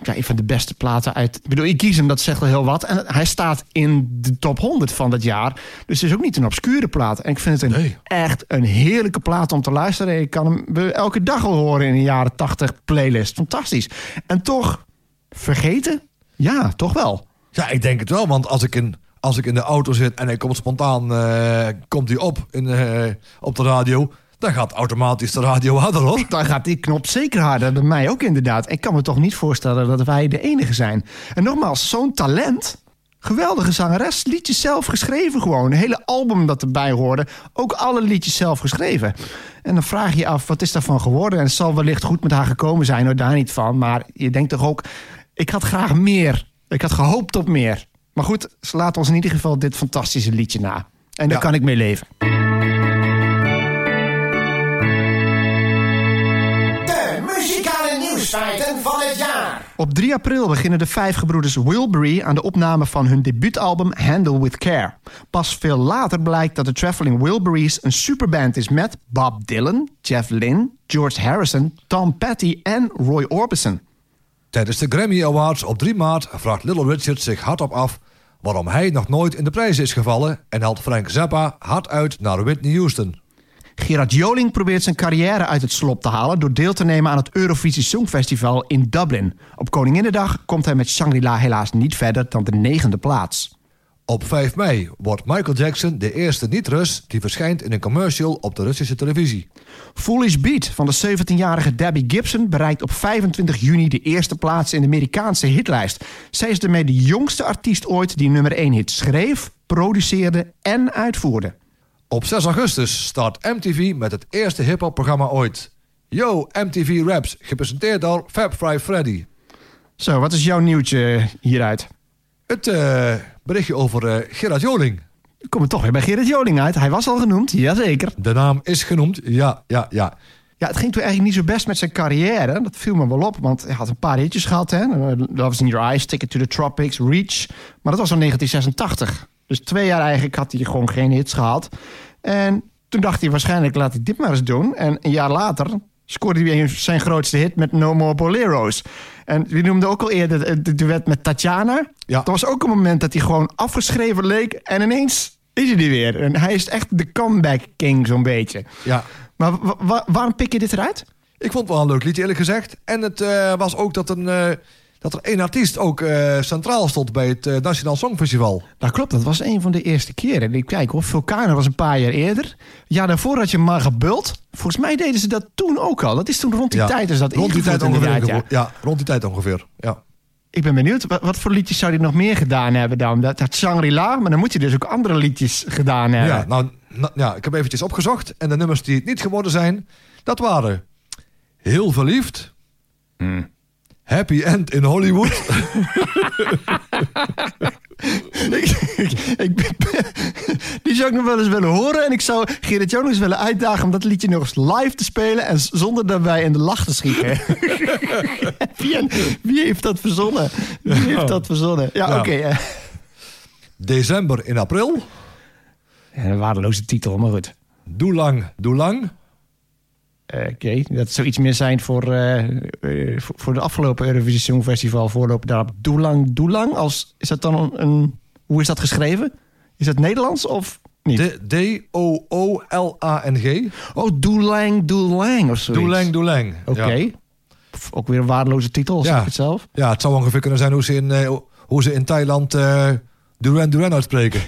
Ja, een van de beste platen uit. Ik bedoel, ik kies hem, dat zegt wel heel wat. En hij staat in de top 100 van dat jaar. Dus het is ook niet een obscure plaat. En ik vind het een, Nee. echt een heerlijke plaat om te luisteren. Ik kan hem elke dag al horen in een jaren 80 playlist. Fantastisch. En toch, vergeten? Ja, toch wel. Ja, ik denk het wel, want als ik in, als ik in de auto zit en hij komt spontaan eh, komt hij op in, eh, op de radio, dan gaat automatisch de radio harder hoor. Dan gaat die knop zeker harder. Bij mij ook inderdaad. Ik kan me toch niet voorstellen dat wij de enige zijn. En nogmaals, zo'n talent. Geweldige zangeres. Liedjes zelf geschreven gewoon. Een hele album dat erbij hoorde. Ook alle liedjes zelf geschreven. En dan vraag je je af, wat is daarvan geworden? En het zal wellicht goed met haar gekomen zijn. Hoor, daar niet van. Maar je denkt toch ook, ik had graag meer. Ik had gehoopt op meer. Maar goed, ze laten ons in ieder geval dit fantastische liedje na. En daar Ja. kan ik mee leven. Van het jaar. Op 3 april beginnen de vijf gebroeders Wilbury aan de opname van hun debuutalbum Handle With Care. Pas veel later blijkt dat de Traveling Wilburys een superband is met Bob Dylan, Jeff Lynne, George Harrison, Tom Petty en Roy Orbison. Tijdens de Grammy Awards op 3 maart vraagt Little Richard zich hardop af waarom hij nog nooit in de prijzen is gevallen en haalt Frank Zappa hard uit naar Whitney Houston. Gerard Joling probeert zijn carrière uit het slop te halen door deel te nemen aan het Eurovisie Songfestival in Dublin. Op Koninginnedag komt hij met Shangri-La helaas niet verder dan de negende plaats. Op 5 mei wordt Michael Jackson de eerste niet-Rus die verschijnt in een commercial op de Russische televisie. Foolish Beat van de 17-jarige Debbie Gibson bereikt op 25 juni de eerste plaats in de Amerikaanse hitlijst. Zij is daarmee de jongste artiest ooit die nummer 1 hit schreef, produceerde en uitvoerde. Op 6 augustus start MTV met het eerste hip-hop programma ooit. Yo, MTV Raps, gepresenteerd door Fab Five Freddy. Zo, wat is jouw nieuwtje hieruit? Het eh, berichtje over eh, Gerard Joling. We komen toch weer bij Gerrit Joling uit. Hij was al genoemd, jazeker. De naam is genoemd, ja, ja, ja. Ja, het ging toen eigenlijk niet zo best met zijn carrière. Dat viel me wel op, want hij had een paar hitjes gehad. Hè? Love's in Your Eyes, Ticket to the Tropics, Reach. Maar dat was al 1986. Dus twee jaar eigenlijk had hij gewoon geen hits gehad. En toen dacht hij waarschijnlijk, laat ik dit maar eens doen. En een jaar later scoorde hij weer zijn grootste hit met No More Boleros. En wie noemde ook al eerder het- duet met Tatjana. Ja. Dat was ook een moment dat hij gewoon afgeschreven leek. En ineens is hij er weer. En hij is echt de comeback king zo'n beetje. ja. Maar wa- wa- waarom pik je dit eruit? Ik vond het wel een leuk liedje eerlijk gezegd. En het eh, was ook dat, een, eh, dat er één artiest ook eh, centraal stond bij het eh, Nationaal Songfestival. Dat klopt, dat was een van de eerste keren. Ik kijk hoor, Vulkanen was een paar jaar eerder. Ja, daarvoor had je Marga Bult. Volgens mij deden ze dat toen ook al. Dat is toen rond die Ja, tijd is dat rond die tijd ongeveer. ja. Ja. rond die tijd ongeveer. Ja. Ik ben benieuwd, wat, wat voor liedjes zou hij nog meer gedaan hebben dan? Dat, dat Shangri-La, maar dan moet hij dus ook andere liedjes gedaan hebben. Ja, nou, ja, ik heb eventjes opgezocht. En de nummers die het niet geworden zijn, dat waren Heel Verliefd, Hmm. Happy End in Hollywood, ik, die zou ik nog wel eens willen horen. En ik zou Gerrit Jonas eens willen uitdagen om dat liedje nog eens live te spelen. En zonder daarbij in de lach te schieten. wie, wie heeft dat verzonnen? Wie heeft dat verzonnen? Ja, Ja. oké. eh. December in April, Ja, een waardeloze titel, maar goed. Doe Lang, Doe Lang, Eh, Oké, dat zou iets meer zijn voor, eh, voor, de afgelopen Eurovisie Songfestival. Voorlopen daarop. Doe lang, doe lang. Als, is dat dan een, een- Hoe is dat geschreven? Is dat Nederlands of niet? D- D-O-O-L-A-N-G, Oh, doe lang, doe lang of zoiets. Doe Lang, Doe Lang. Oké. Ja. Ook weer een waardeloze titel, zeg Ja. ik het zelf. Ja, het zou ongeveer kunnen zijn hoe ze in, hoe ze in Thailand Duran Duran uitspreken.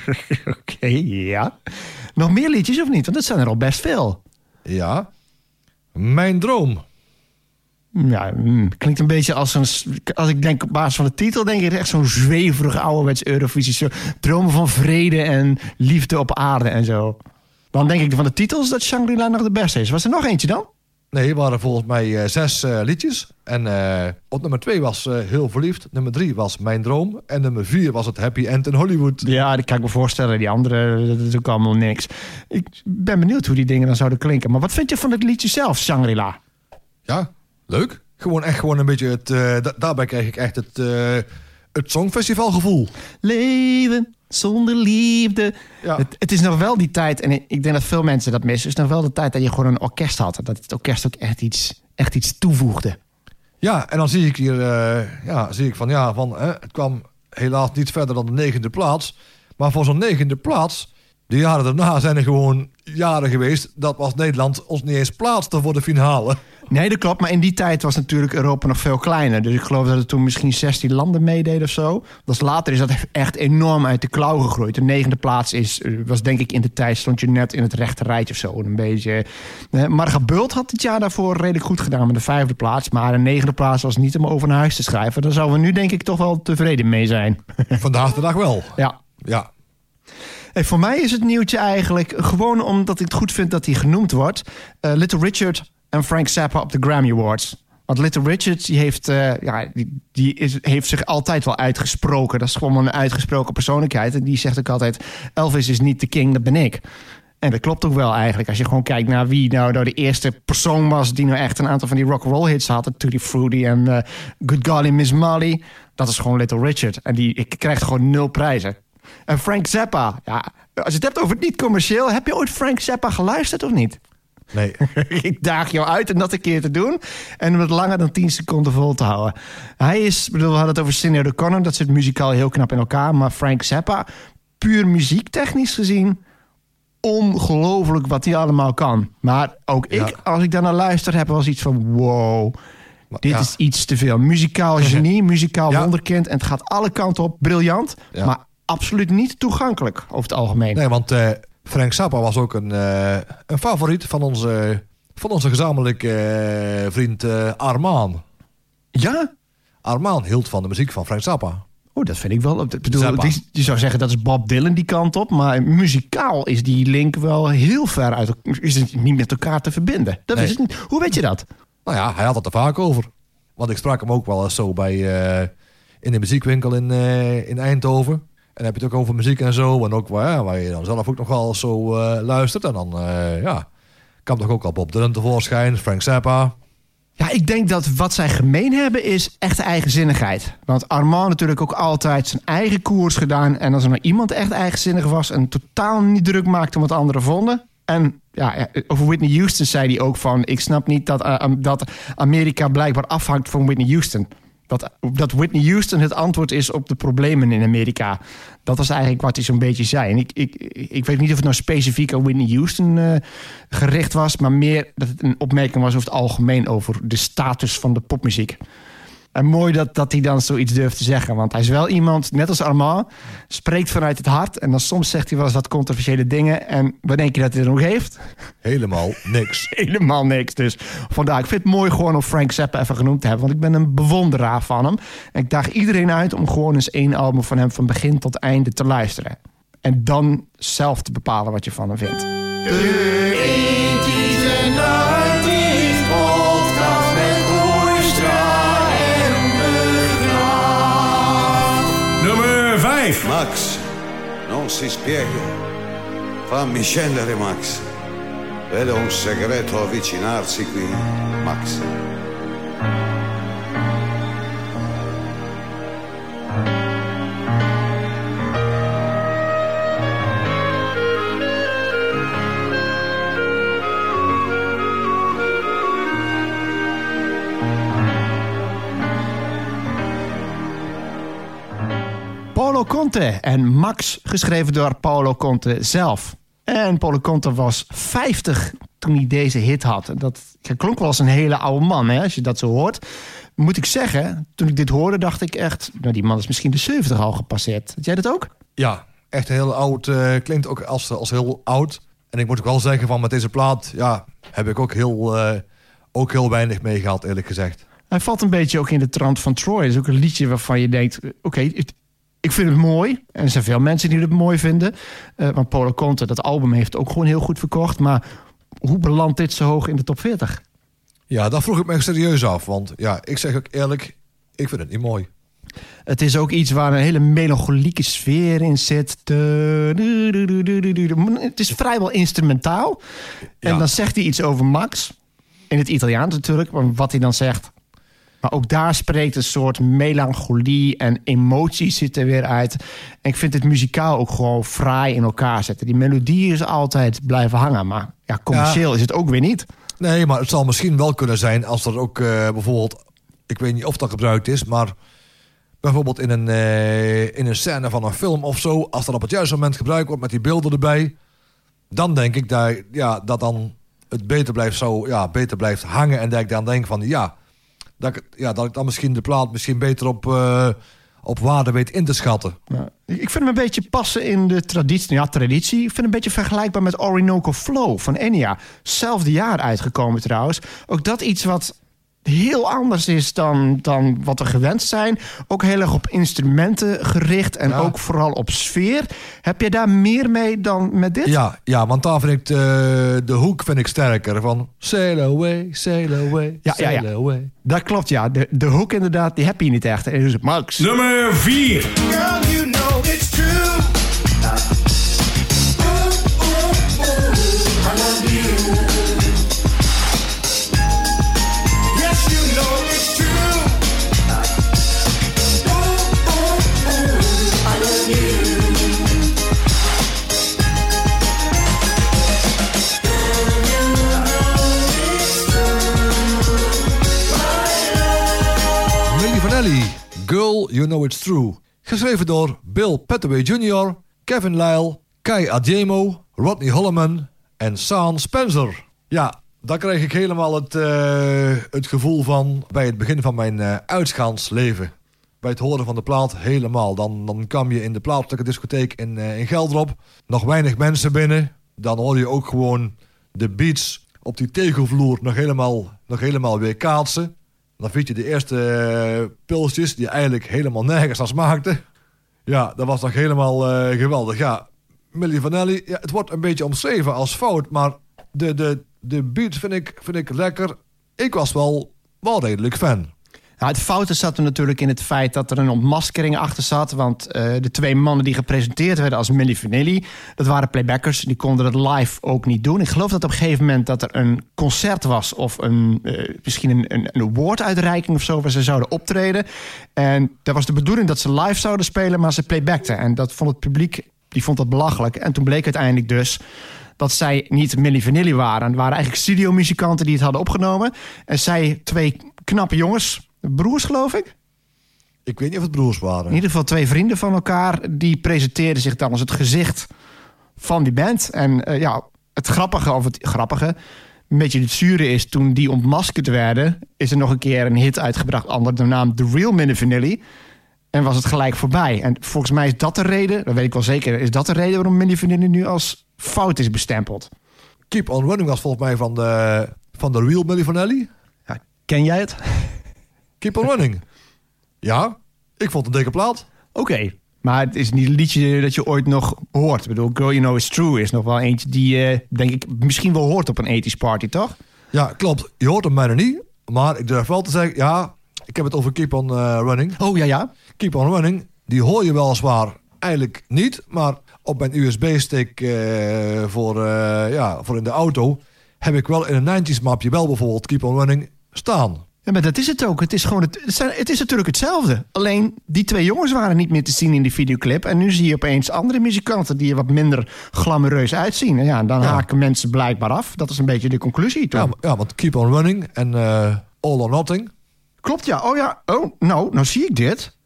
Oké, ja. Nog meer liedjes of niet? Want dat zijn er al best veel. Ja. Mijn droom. Ja, mm, klinkt een beetje als een... Als ik denk op basis van de titel, denk ik echt zo'n zweverig ouderwets Eurovisie. Dromen van vrede en liefde op aarde en zo. Dan denk ik van de titels dat Shangri-La nog de beste is. Was er nog eentje dan? Nee, er waren volgens mij eh, zes eh, liedjes. En eh, op nummer twee was Heel Verliefd. Nummer drie was Mijn Droom. En nummer vier was het Happy End in Hollywood. Ja, dat kan ik me voorstellen. Die andere, dat is ook allemaal niks. Ik ben benieuwd hoe die dingen dan zouden klinken. Maar wat vind je van het liedje zelf, Shangri-La? Ja, leuk. Gewoon echt gewoon een beetje het... da- daarbij krijg ik echt het, het Songfestivalgevoel. Leven zonder liefde. Ja. Het, het is nog wel die tijd, en ik denk dat veel mensen dat missen. Het is nog wel de tijd dat je gewoon een orkest had. Dat het orkest ook echt iets, echt iets toevoegde. Ja, en dan zie ik hier... eh, ja, zie ik van ja, van, hè, het kwam helaas niet verder dan de negende plaats. Maar voor zo'n negende plaats... De jaren daarna zijn er gewoon jaren geweest... dat was Nederland ons niet eens plaatste voor de finale. Nee, dat klopt. Maar in die tijd was natuurlijk Europa nog veel kleiner. Dus ik geloof dat er toen misschien 16 landen meededen of zo. Dus later is dat echt enorm uit de klauw gegroeid. De negende plaats is, eh, was denk ik in de tijd... stond je net in het rechte rijtje of zo. Een beetje... Eh, Marga Bult had het jaar daarvoor redelijk goed gedaan met de vijfde plaats. Maar de negende plaats was niet om over naar huis te schrijven. Daar zouden we nu denk ik toch wel tevreden mee zijn. Vandaag de dag wel. ja. Ja, Hey, voor mij is het nieuwtje eigenlijk gewoon omdat ik het goed vind dat hij genoemd wordt. Eh, Little Richard en Frank Zappa op de Grammy Awards. Want Little Richard die heeft, eh, ja, die, die is, heeft zich altijd wel uitgesproken. Dat is gewoon een uitgesproken persoonlijkheid. En die zegt ook altijd: Elvis is niet de king, dat ben ik. En dat klopt ook wel eigenlijk. Als je gewoon kijkt naar wie nou, nou de eerste persoon was... die nou echt een aantal van die rock'n'roll hits had. Tutti Frutti en eh, Good Golly Miss Molly. Dat is gewoon Little Richard. En die ik krijgt gewoon nul prijzen. En Frank Zappa. Ja, als je het hebt over het niet commercieel... heb je ooit Frank Zappa geluisterd of niet? Nee. ik daag jou uit om dat een keer te doen. En om het langer dan 10 seconden vol te houden. Hij is, bedoel, we hadden het over Sinead O'Connor. Dat zit muzikaal heel knap in elkaar. Maar Frank Zappa, puur muziektechnisch gezien... ongelooflijk wat hij allemaal kan. Maar ook ik, als ik daar naar luister, heb wel iets van... wow, dit ja. is iets te veel. Muzikaal genie, muzikaal Ja. wonderkind. En het gaat alle kanten op. Briljant, Ja. maar absoluut niet toegankelijk over het algemeen. Nee, want eh, Frank Zappa was ook een, eh, een favoriet van onze, van onze gezamenlijke eh, vriend eh Armaan. Ja? Armaan hield van de muziek van Frank Zappa. Oh, dat vind ik wel. Ik bedoel, je zou zeggen dat is Bob Dylan die kant op. Maar muzikaal is die link wel heel ver uit. Is het niet met elkaar te verbinden? Dat Nee. is het niet. Hoe weet je dat? Nou ja, hij had het er vaak over. Want ik sprak hem ook wel eens zo bij, in de muziekwinkel in, in Eindhoven. En dan heb je het ook over muziek en zo. En ook waar, je dan zelf ook nog wel eens zo eh, luistert. En dan eh, ja, kwam toch ook al Bob Dylan tevoorschijn, Frank Zappa. Ja, ik denk dat wat zij gemeen hebben is echt eigenzinnigheid. Want Armand natuurlijk ook altijd zijn eigen koers gedaan. En als er nou iemand echt eigenzinnig was... en totaal niet druk maakte om wat anderen vonden... En ja, over Whitney Houston zei hij ook van... ik snap niet dat, eh, dat Amerika blijkbaar afhangt van Whitney Houston. Dat, dat Whitney Houston het antwoord is op de problemen in Amerika. Dat was eigenlijk wat hij zo'n beetje zei. En ik, ik, ik weet niet of het nou specifiek aan Whitney Houston eh, gericht was... maar meer dat het een opmerking was over het algemeen... over de status van de popmuziek. En mooi dat, dat hij dan zoiets durft te zeggen. Want hij is wel iemand, net als Armand, spreekt vanuit het hart. En dan soms zegt hij wel eens wat controversiële dingen. En wat denk je dat hij er nog heeft? Helemaal niks. Helemaal niks. Dus vandaar, ik vind het mooi gewoon om Frank Zappa even genoemd te hebben. Want ik ben een bewonderaar van hem. En ik daag iedereen uit om gewoon eens één album van hem van begin tot einde te luisteren. En dan zelf te bepalen wat je van hem vindt. 5. Max, non si spiega. Fammi scendere, Max. Vedo un segreto avvicinarsi qui, Max. Paolo Conte en Max, geschreven door Paolo Conte zelf. En Paolo Conte was 50 toen hij deze hit had. En Dat klonk wel als een hele oude man, hè, als je dat zo hoort. Moet ik zeggen, toen ik dit hoorde, dacht ik echt... Nou, die man is misschien de 70 al gepasseerd. Had jij dat ook? Ja, echt heel oud. eh, klinkt ook als, als heel oud. En ik moet ook wel zeggen van met deze plaat... Ja, heb ik ook heel, eh, ook heel weinig mee gehad, eerlijk gezegd. Hij valt een beetje ook in de trant van Troy. Is ook een liedje waarvan je denkt... Oké, het- ik vind het mooi. En er zijn veel mensen die het mooi vinden. Eh, want Paolo Conte, dat album heeft ook gewoon heel goed verkocht. Maar hoe belandt dit zo hoog in de top 40? Ja, dat vroeg ik me serieus af. Want ja, ik zeg ook eerlijk, ik vind het niet mooi. Het is ook iets waar een hele melancholieke sfeer in zit. Het is vrijwel instrumentaal. En Ja. dan zegt hij iets over Max. In het Italiaans natuurlijk, maar wat hij dan zegt. Maar ook daar spreekt een soort melancholie en emotie zit er weer uit. En ik vind het muzikaal ook gewoon fraai in elkaar zetten. Die melodie is altijd blijven hangen. Maar ja, commercieel is het ook weer niet. Nee, maar het zal misschien wel kunnen zijn als er ook eh, bijvoorbeeld... Ik weet niet of dat gebruikt is, maar... Bijvoorbeeld in een, eh, in een scène van een film of zo... Als dat op het juiste moment gebruikt wordt met die beelden erbij... Dan denk ik dat, ja, dat dan het beter blijft, zo, ja, beter blijft hangen. En dat ik dan denk van ja... Dat ik, ja, dat ik dan misschien de plaat misschien beter op, eh, op waarde weet in te schatten. Ja. Ik vind hem een beetje passen in de traditie. Ja, traditie. Ik vind hem een beetje vergelijkbaar met Orinoco Flow van Enya. Zelfde jaar uitgekomen trouwens. Ook dat iets wat heel anders is dan, dan wat we gewend zijn. Ook heel erg op instrumenten gericht en Ja. ook vooral op sfeer. Heb je daar meer mee dan met dit? Ja, ja want daar vind ik de, de hoek vind ik sterker. Van sail away, sail away, Ja, ja, sail ja. away. Dat klopt, ja. De, de hoek inderdaad, die heb je niet echt. En dus Max. Nummer 4. You Know It's True. Geschreven door Bill Petaway Jr., Kevin Lyle, Kai Adjemo, Rodney Holloman en Sean Spencer. Ja, daar kreeg ik helemaal het, eh, het gevoel van bij het begin van mijn eh uitgaansleven. Bij het horen van de plaat helemaal. Dan, dan kwam je in de plaatselijke discotheek in, eh, in Geldrop. Nog weinig mensen binnen. Dan hoor je ook gewoon de beats op die tegelvloer nog helemaal, nog helemaal weer kaatsen. Dan vind je de eerste eh, pilsjes die eigenlijk helemaal nergens aan smaakten. Ja, dat was nog helemaal eh, geweldig. Ja, Milli Vanelli, ja, het wordt een beetje omschreven als fout, maar de, de, de beat vind ik, vind ik lekker. Ik was wel, wel redelijk fan. Nou, het foute zat er natuurlijk in het feit dat er een ontmaskering achter zat. Want eh, de twee mannen die gepresenteerd werden als Milli Vanilli... dat waren playbackers, die konden het live ook niet doen. Ik geloof dat op een gegeven moment dat er een concert was... of een, eh, misschien een, een, een of zo, waar ze zouden optreden. En dat was de bedoeling dat ze live zouden spelen, maar ze playbackten. En dat vond het publiek, die vond dat belachelijk. En toen bleek uiteindelijk dus dat zij niet Milli Vanilli waren. Het waren eigenlijk studiomuzikanten die het hadden opgenomen. En zij, twee knappe jongens, broers geloof ik... Ik weet niet of het broers waren. in ieder geval twee vrienden van elkaar. Die presenteerden zich dan als het gezicht van die band. En eh, ja, het grappige, of het grappige, een beetje het zure is... toen die ontmaskerd werden, is er nog een keer een hit uitgebracht... onder de naam The Real Vanilli. En was het gelijk voorbij. En volgens mij is dat de reden, dat weet ik wel zeker... is dat de reden waarom Milli Vanilli nu als fout is bestempeld. Keep on Running was volgens mij van de, van de Real Milli Vanelli. Ja, ken jij het? Keep on Running. Ja, ik vond het een dikke plaat. Oké. Maar het is niet een liedje dat je ooit nog hoort. Ik bedoel, Girl You Know It's True is nog wel eentje die, eh, denk ik, misschien wel hoort op een ethisch party, toch? Ja, klopt. Je hoort hem bijna niet. Maar ik durf wel te zeggen, ja, ik heb het over Keep on eh, Running. Oh, ja, ja. Keep on Running, die hoor je weliswaar eigenlijk niet. Maar op mijn USB-stick eh, voor, ja, voor in de auto... heb ik wel in een 90s mapje wel bijvoorbeeld Keep on Running staan. Ja, maar dat is het ook. Het is, gewoon het, het, is natuurlijk hetzelfde. Alleen die twee jongens waren niet meer te zien in die videoclip. En nu zie je opeens andere muzikanten die er wat minder glamoureus uitzien. En ja, dan Ja. haken mensen blijkbaar af. Dat is een beetje de conclusie, toch? Ja, ja, want Keep on Running en eh, All or Nothing... Klopt, ja. Oh ja. Oh, nou, nou zie ik dit.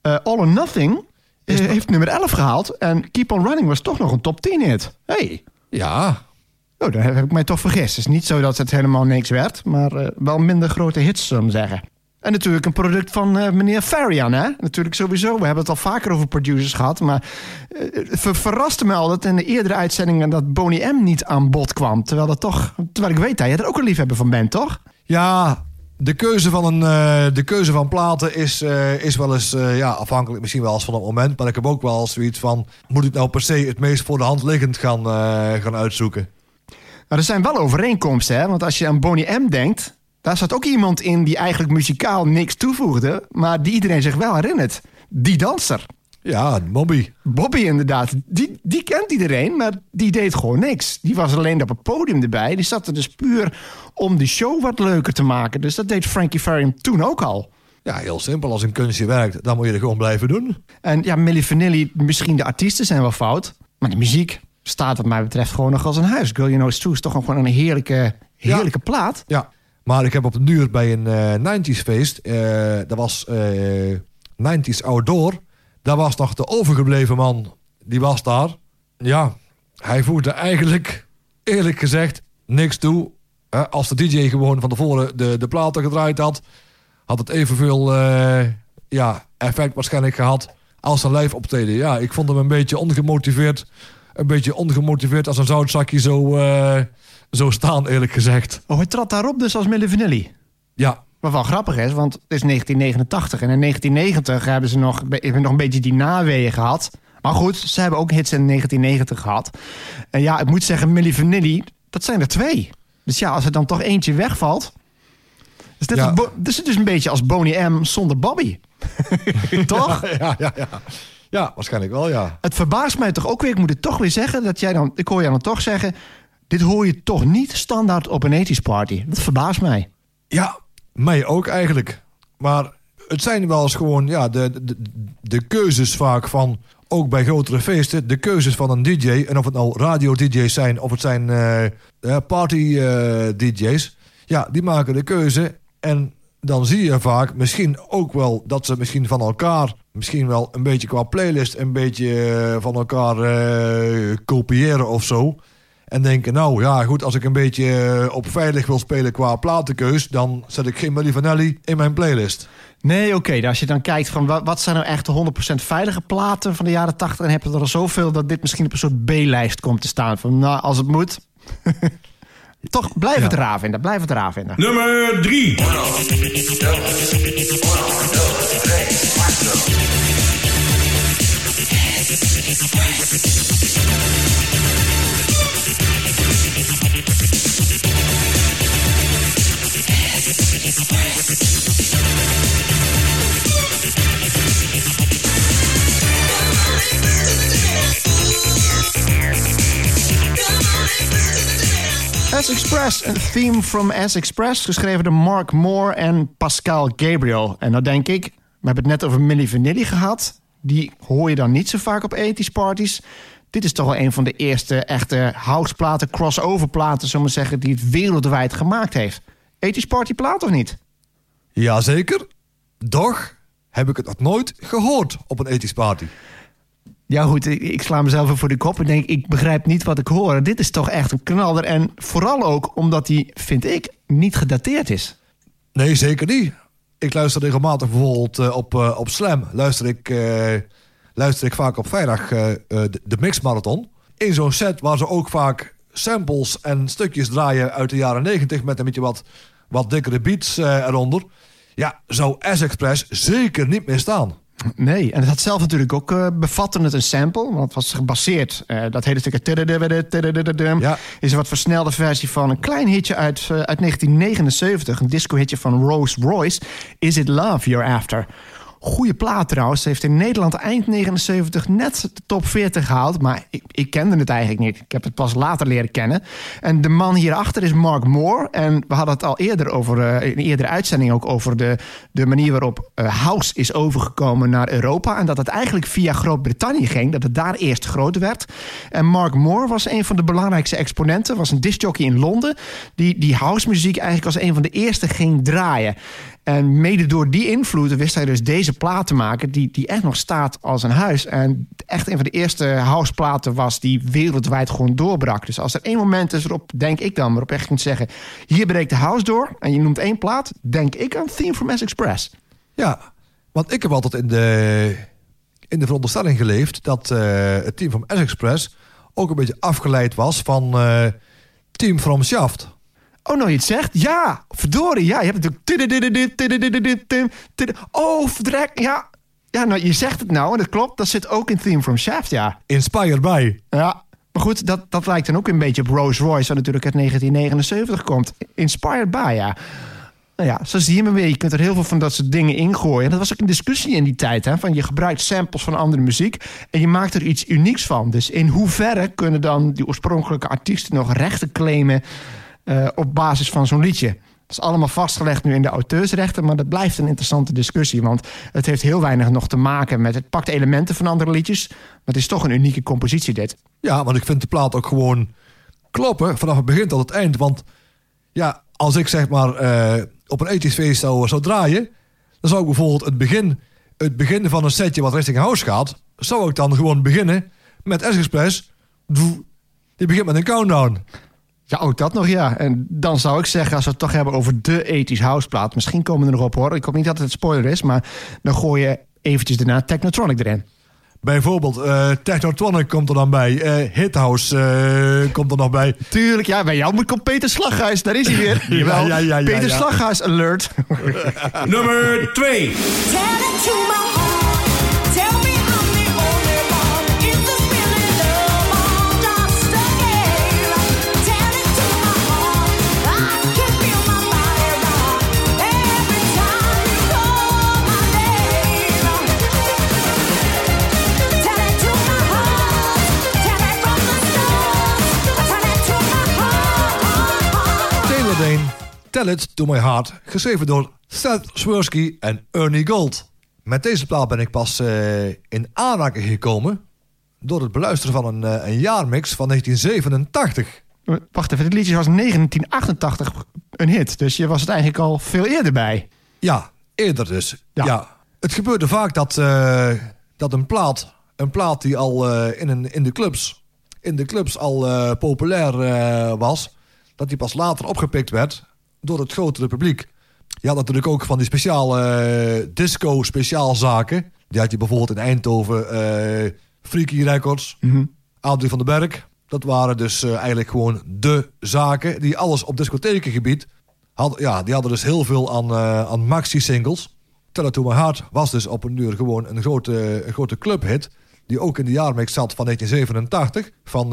Eh, All or Nothing eh, heeft nummer 11 gehaald. En Keep on Running was toch nog een top 10 hit. hey. Ja, Oh, daar heb ik mij toch vergist. Het is niet zo dat het helemaal niks werd, maar eh, wel minder grote hits, zullen we zeggen. En natuurlijk een product van eh, meneer Farian, hè? Natuurlijk sowieso. We hebben het al vaker over producers gehad. Maar ver- verraste me al dat in de eerdere uitzendingen... dat Boney M niet aan bod kwam. Terwijl, dat toch, terwijl ik weet dat je er ook een liefhebber van bent, toch? Ja, de keuze van, een, de keuze van platen is, is wel eens ja, afhankelijk misschien wel eens van het moment. Maar ik heb ook wel zoiets van, moet ik nou per se het meest voor de hand liggend gaan, gaan uitzoeken? Maar er zijn wel overeenkomsten, hè? Want als je aan Boney M denkt... daar zat ook iemand in die eigenlijk muzikaal niks toevoegde... maar die iedereen zich wel herinnert. Die danser. Ja, Bobby. Bobby inderdaad, die, die kent iedereen, maar die deed gewoon niks. Die was alleen op het podium erbij. Die zat er dus puur om de show wat leuker te maken. Dus dat deed Frankie Farian toen ook al. Ja, heel simpel. Als een kunstje werkt, dan moet je er gewoon blijven doen. En ja, Milli Vanilli, misschien de artiesten zijn wel fout... maar de muziek staat wat mij betreft gewoon nog als een huis. Girl You Know It's True is toch gewoon een heerlijke, heerlijke plaat. Ja, maar ik heb op de duur bij een eh 90s feest, eh, dat was eh 90s Outdoor, daar was nog de overgebleven man, die was daar. Ja, hij voegde eigenlijk, eerlijk gezegd, niks toe. Als de DJ gewoon van tevoren de, de platen gedraaid had, had het evenveel eh, ja, effect waarschijnlijk gehad als een live optreden. Ja, ik vond hem een beetje ongemotiveerd. Een beetje ongemotiveerd als een zoutzakje zo, eh, zo staan, eerlijk gezegd. Oh, hij trad daarop dus als Vanilli. Ja, Wat wel grappig is, want het is 1989. En in 1990 hebben ze nog, hebben nog een beetje die naweeën gehad. Maar goed, ze hebben ook hits in 1990 gehad. En ja, ik moet zeggen, Milli Vanilli, dat zijn er twee. Dus ja, als er dan toch eentje wegvalt... Is Ja. als Bo- dus het is een beetje als Boney M zonder Bobby. toch? ja, ja, ja. Ja, waarschijnlijk wel, ja. Het verbaast mij toch ook weer, ik moet het toch weer zeggen... dat jij dan, ik hoor je dan toch zeggen... dit hoor je toch niet standaard op een 80s party. Dat verbaast mij. Ja, mij ook eigenlijk. Maar het zijn wel eens gewoon ja, de, de, de keuzes vaak van... ook bij grotere feesten, de keuzes van een DJ... en of het nou radio-dj's zijn of het zijn eh, party-dj's... ja, die maken de keuze en dan zie je vaak misschien ook wel dat ze misschien van elkaar, misschien wel een beetje qua playlist, een beetje eh, van elkaar eh, kopiëren of zo. En denken, nou ja, goed, als ik een beetje eh, op veilig wil spelen qua platenkeus, dan zet ik geen Milli Vanelli in mijn playlist. Nee, oké. als je dan kijkt van wat, zijn nou echt de 100% veilige platen van de jaren 80... dan heb je er al zoveel dat dit misschien op een soort B-lijst komt te staan. Van nou, als het moet... Toch, blijf het raar vinden. Blijf het raar vinden. Nummer 3. S Express, een theme from S Express, geschreven door Mark Moore en Pascal Gabriel. En nou denk ik, we hebben het net over Milli Vanilli gehad. Die hoor je dan niet zo vaak op 80s parties. Dit is toch wel een van de eerste echte houseplaten, crossover platen, zullen we zeggen, die het wereldwijd gemaakt heeft. 80s party plaat of niet? Jazeker, doch heb ik het nog nooit gehoord op een ethisch party. Ja goed, ik, sla mezelf even voor de kop en denk, ik begrijp niet wat ik hoor. Dit is toch echt een knaller. En vooral ook omdat die, vind ik, niet gedateerd is. Nee, zeker niet. Ik luister regelmatig bijvoorbeeld eh, op, eh, op Slam. Luister ik, eh, luister ik vaak op vrijdag de, de Mix Marathon. In zo'n set waar ze ook vaak samples en stukjes draaien uit de jaren 90 met een beetje wat, wat dikkere beats eronder. Ja, zou S-Express zeker niet meer staan. Nee, en het had zelf natuurlijk ook eh, bevatte het een sample, want het was gebaseerd. eh, dat hele stukje Ja. is een wat versnelde versie van een klein hitje uit, eh, uit 1979, een disco-hitje van Rolls Royce. Is It Love You're After? Goeie plaat trouwens. Heeft in Nederland eind 79 net de top 40 gehaald. Maar ik, ik kende het eigenlijk niet. Ik heb het pas later leren kennen. En de man hierachter is Mark Moore. En we hadden het al eerder over, eh, in een eerdere uitzending ook over de, de manier waarop eh, House is overgekomen naar Europa. En dat het eigenlijk via Groot-Brittannië ging. Dat het daar eerst groot werd. En Mark Moore was een van de belangrijkste exponenten. Was een discjockey in Londen. Die, die house muziek eigenlijk als een van de eerste ging draaien. En mede door die invloed wist hij dus deze plaat te maken... die, die echt nog staat als een huis. En echt een van de eerste houseplaten was... die wereldwijd gewoon doorbrak. Dus als er één moment is waarop, denk ik dan... waarop echt kunt zeggen... hier breekt de house door en je noemt één plaat... denk ik aan Theme from S Express. Ja, want ik heb altijd in de, in de veronderstelling geleefd... dat eh, het team van S-Express ook een beetje afgeleid was van eh, Team from Shaft. Oh, nou je het zegt? Ja, verdorie. Ja, je hebt natuurlijk... Oh, verdrek. Ja. ja, nou je zegt het nou en dat klopt. Dat zit ook in Theme from Shaft, ja. Inspired by. Ja, maar goed, dat, dat lijkt dan ook een beetje op Rolls Royce... wat natuurlijk uit 1979 komt. Inspired by, ja. Nou ja, zo zie je maar weer. Je kunt er heel veel van dat soort dingen ingooien. En dat was ook een discussie in die tijd. Hè? Van je gebruikt samples van andere muziek... en je maakt er iets unieks van. Dus in hoeverre kunnen dan die oorspronkelijke artiesten... nog rechten claimen eh, op basis van zo'n liedje? Dat is allemaal vastgelegd nu in de auteursrechten... maar dat blijft een interessante discussie. Want het heeft heel weinig nog te maken met... het pakt elementen van andere liedjes... maar het is toch een unieke compositie dit. Ja, want ik vind de plaat ook gewoon kloppen vanaf het begin tot het eind. Want ja, als ik zeg maar eh, op een ethisch feest zou, draaien... dan zou ik bijvoorbeeld het begin, het begin van een setje wat richting house gaat... zou ik dan gewoon beginnen met S-Express. Die begint met een countdown. Ja, ook dat nog, ja. En dan zou ik zeggen, als we het toch hebben over de ethisch houseplaat... misschien komen we er nog op, hoor. Ik hoop niet dat het een spoiler is, maar dan gooi je eventjes daarna Technotronic erin. Bijvoorbeeld eh Technotronic komt er dan bij. eh Hithouse eh, komt er nog bij. Tuurlijk, ja, bij jou moet komt Peter Slaghuis. Daar is hij weer. Jawel. ja, ja, ja, Peter ja. Slaghuis alert. Nummer 2. Dane, Tell It To My Heart. Geschreven door Seth Swirsky en Ernie Gold. Met deze plaat ben ik pas eh, in aanraking gekomen... door het beluisteren van een, eh, een jaarmix van 1987. Wacht even, dit liedje was in 1988 een hit. Dus je was het eigenlijk al veel eerder bij. Ja, eerder dus. Ja. Ja. Het gebeurde vaak dat, eh, dat een plaat, een plaat die al in, een, in, de clubs, in de clubs al populair was, dat die pas later opgepikt werd door het grotere publiek. Je had natuurlijk ook van die speciale eh, disco-speciaalzaken. Die had je bijvoorbeeld in Eindhoven, eh Freaky Records, Adrie van den Berg. Dat waren dus eh, eigenlijk gewoon de zaken die alles op discothekengebied hadden. Ja, die hadden dus heel veel aan, aan maxi-singles. Tell It To My Heart was dus op een uur gewoon een grote, een grote clubhit. Die ook in de jaarmix zat van 1987 van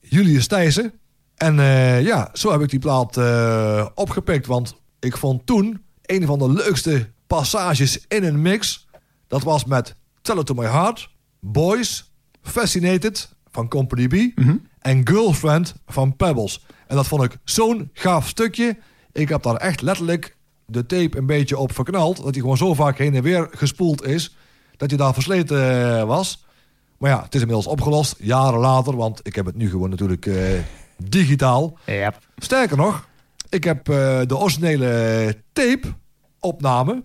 Julius Thijssen. En eh, ja, zo heb ik die plaat eh, opgepikt. Want ik vond toen een van de leukste passages in een mix. Dat was met Tell It To My Heart, Boys, Fascinated van Company B... en Girlfriend van Pebbles. En dat vond ik zo'n gaaf stukje. Ik heb daar echt letterlijk de tape een beetje op verknald. Dat hij gewoon zo vaak heen en weer gespoeld is... dat hij daar versleten eh, was. Maar ja, het is inmiddels opgelost, jaren later. Want ik heb het nu gewoon natuurlijk digitaal. Ja. Sterker nog, ik heb eh, de originele tape-opname...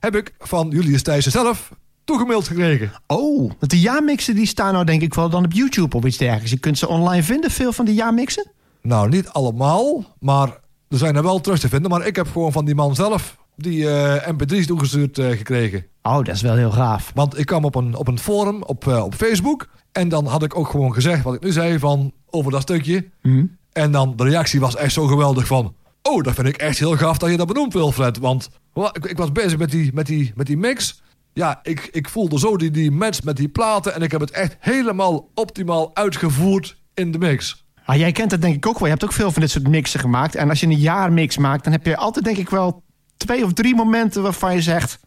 heb ik van Julius Thijssen zelf toegemaild gekregen. Oh, want de jaarmixen die staan nou denk ik wel dan op YouTube of iets dergelijks. Je kunt ze online vinden, veel van de jaarmixen. Nou, niet allemaal, maar er zijn er wel terug te vinden. Maar ik heb gewoon van die man zelf die eh, mp3's toegestuurd eh, gekregen. Oh, dat is wel heel gaaf. Want ik kwam op een, op een forum op, eh, op Facebook. En dan had ik ook gewoon gezegd wat ik nu zei van over dat stukje. En dan de reactie was echt zo geweldig van... Oh, dat vind ik echt heel gaaf dat je dat benoemt, Wilfred. Want wa- ik, ik was bezig met die, met die, met die mix. Ja, ik, ik voelde zo die, die match met die platen. En ik heb het echt helemaal optimaal uitgevoerd in de mix. Ah, jij kent het denk ik ook wel. Je hebt ook veel van dit soort mixen gemaakt. En als je een jaarmix maakt, dan heb je altijd denk ik wel twee of drie momenten waarvan je zegt...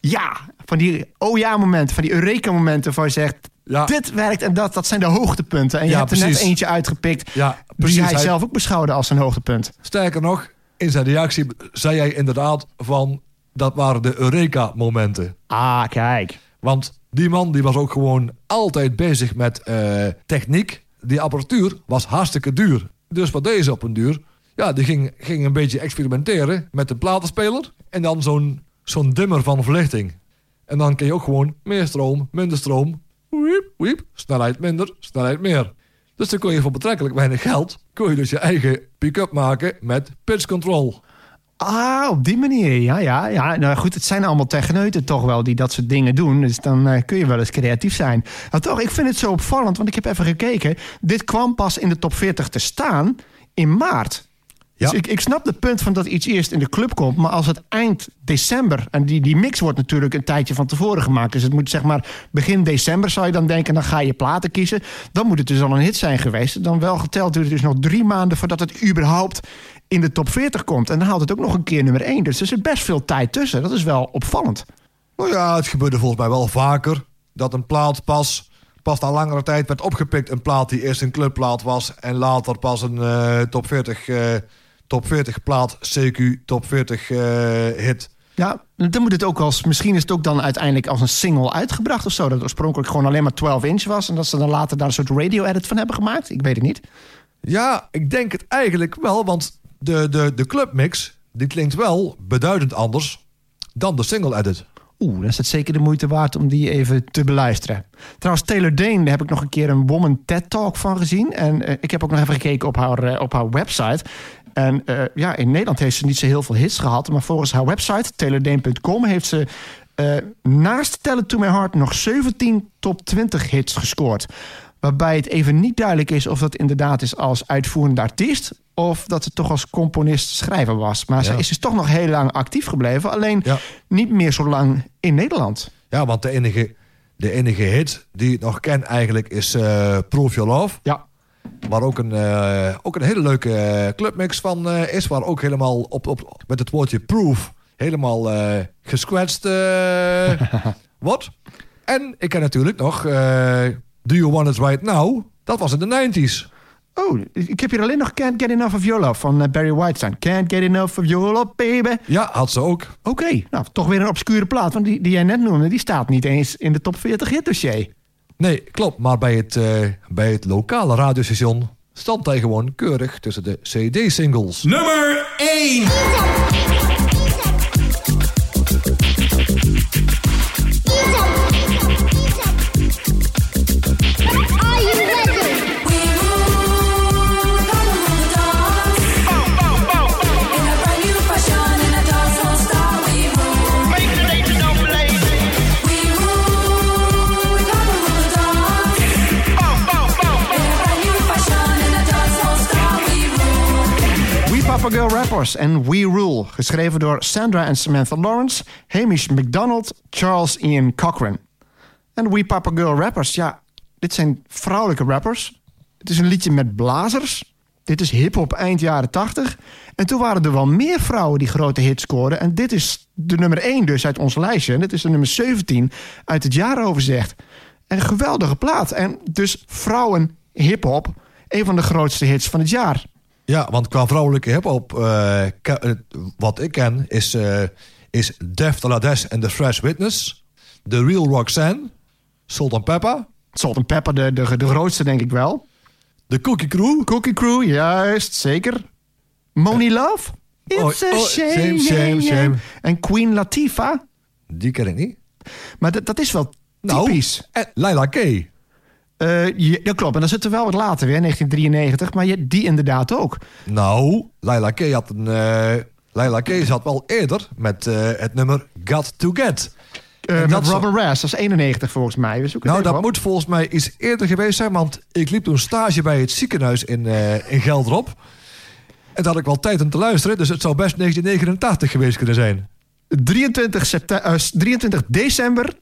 Ja, van die oh ja momenten, van die Eureka momenten waarvan je zegt... Ja. Dit werkt en dat, dat zijn de hoogtepunten. En je Ja, hebt er net eentje uitgepikt Ja, die hij Hij- zelf ook beschouwde als zijn hoogtepunt. Sterker nog, in zijn reactie zei hij inderdaad van... Dat waren de Eureka-momenten. Ah, kijk. Want die man die was ook gewoon altijd bezig met eh, techniek. Die apparatuur was hartstikke duur. Dus wat deze op een duur? Ja, die ging, ging een beetje experimenteren met een platenspeler. En dan zo'n zo'n dimmer van verlichting. En dan kun je ook gewoon meer stroom, minder stroom. Wiep, wiep, snelheid minder, snelheid meer. Dus dan kon je voor betrekkelijk weinig geld... kon je dus je eigen pick-up maken met pitch control. Ah, op die manier. Ja, ja, ja. Nou goed, het zijn allemaal techneuten toch wel die dat soort dingen doen. Dus dan eh, kun je wel eens creatief zijn. Maar toch, ik vind het zo opvallend, want ik heb even gekeken. Dit kwam pas in de top 40 te staan in maart. Ja. Dus ik, ik snap het punt van dat iets eerst in de club komt. Maar als het eind december... en die, die mix wordt natuurlijk een tijdje van tevoren gemaakt. Dus het moet zeg maar begin december zou je dan denken... dan ga je platen kiezen. Dan moet het dus al een hit zijn geweest. Dan wel geteld duurt het dus nog drie maanden... voordat het überhaupt in de top 40 komt. En dan haalt het ook nog een keer nummer 1. Dus er zit best veel tijd tussen. Dat is wel opvallend. Nou ja, het gebeurde volgens mij wel vaker dat een plaat pas, pas na langere tijd werd opgepikt. Een plaat die eerst een clubplaat was en later pas een eh, top, 40, eh, top 40 plaat, CQ top 40 eh, hit. Ja, dan moet het ook als... Misschien is het ook dan uiteindelijk als een single uitgebracht of zo. Dat het oorspronkelijk gewoon alleen maar 12 inch was. En dat ze dan later daar een soort radio-edit van hebben gemaakt. Ik weet het niet. Ja, ik denk het eigenlijk wel, want de, de, de clubmix die klinkt wel beduidend anders dan de single edit. Oeh, dan is het zeker de moeite waard om die even te beluisteren. Trouwens, Taylor Dane, daar heb ik nog een keer een Woman TED Talk van gezien. En eh, ik heb ook nog even gekeken op haar, eh, op haar website. En eh, ja, in Nederland heeft ze niet zo heel veel hits gehad. Maar volgens haar website, taylordane.com, heeft ze eh, naast Tell It To My Heart nog 17 top 20 hits gescoord. Waarbij het even niet duidelijk is of dat inderdaad is als uitvoerende artiest... of dat het toch als componist-schrijver was. Maar ze is dus toch nog heel lang actief gebleven. Alleen Ja. niet meer zo lang in Nederland. Ja, want de enige, de enige hit die ik nog ken eigenlijk is eh Proof Your Love. Ja. Waar ook een, eh, ook een hele leuke eh, clubmix van eh, is. Waar ook helemaal op, op, met het woordje proof helemaal eh gescratcht eh, wordt. En ik ken natuurlijk nog eh, Do You Want It Right Now. Dat was in de 90s. Oh, ik heb hier alleen nog Can't Get Enough of Your Love van Barry Whitestein. Can't Get Enough of Your Love, baby. Ja, had ze ook. Oké, nou toch weer een obscure plaat. Want die, die jij net noemde, die staat niet eens in de top 40 hitdossier. Nee, klopt. Maar bij het, eh, bij het lokale radiostation stond hij gewoon keurig tussen de CD-singles. Nummer 1. Papa Girl Rappers en We Rule. Geschreven door Sandra en Samantha Lawrence, Hamish McDonald, Charles Ian Cochran. En We Papa Girl Rappers, ja, dit zijn vrouwelijke rappers. Het is een liedje met blazers. Dit is hip-hop eind jaren 80. En toen waren er wel meer vrouwen die grote hits scoorden. En dit is de nummer 1 dus uit ons lijstje. En dit is de nummer 17 uit het jaaroverzicht. En een geweldige plaat. En dus vrouwen hip-hop, een van de grootste hits van het jaar. Ja, want qua vrouwelijke hip-hop, eh, eh, wat ik ken, is, eh is Def de La Des en The Fresh Witness. The Real Roxanne. Sultan Peppa. Salt and Pepper, de, de, de grootste denk ik wel. The Cookie Crew. Cookie Crew, juist, zeker. Moni Love? It's Oh, a oh, shame, shame, shame. En Queen Latifah. Die ken ik niet. Maar dat, dat is wel Nou, typisch. en Laila K. Eh, ja, dat klopt, en dan zit er wel wat later weer, 1993. Maar je, die inderdaad ook. Nou, Laila K had een... eh Laila K zat wel eerder met eh, het nummer Got To Get. Eh, En met dat is- Robin Rass, dat is 91 volgens mij. We zoeken Nou, dat op. moet volgens mij iets eerder geweest zijn, want ik liep toen stage bij het ziekenhuis in, eh in Gelderop. En toen had ik wel tijd om te luisteren, dus het zou best 1989 geweest kunnen zijn. 23, septe- eh, 23 december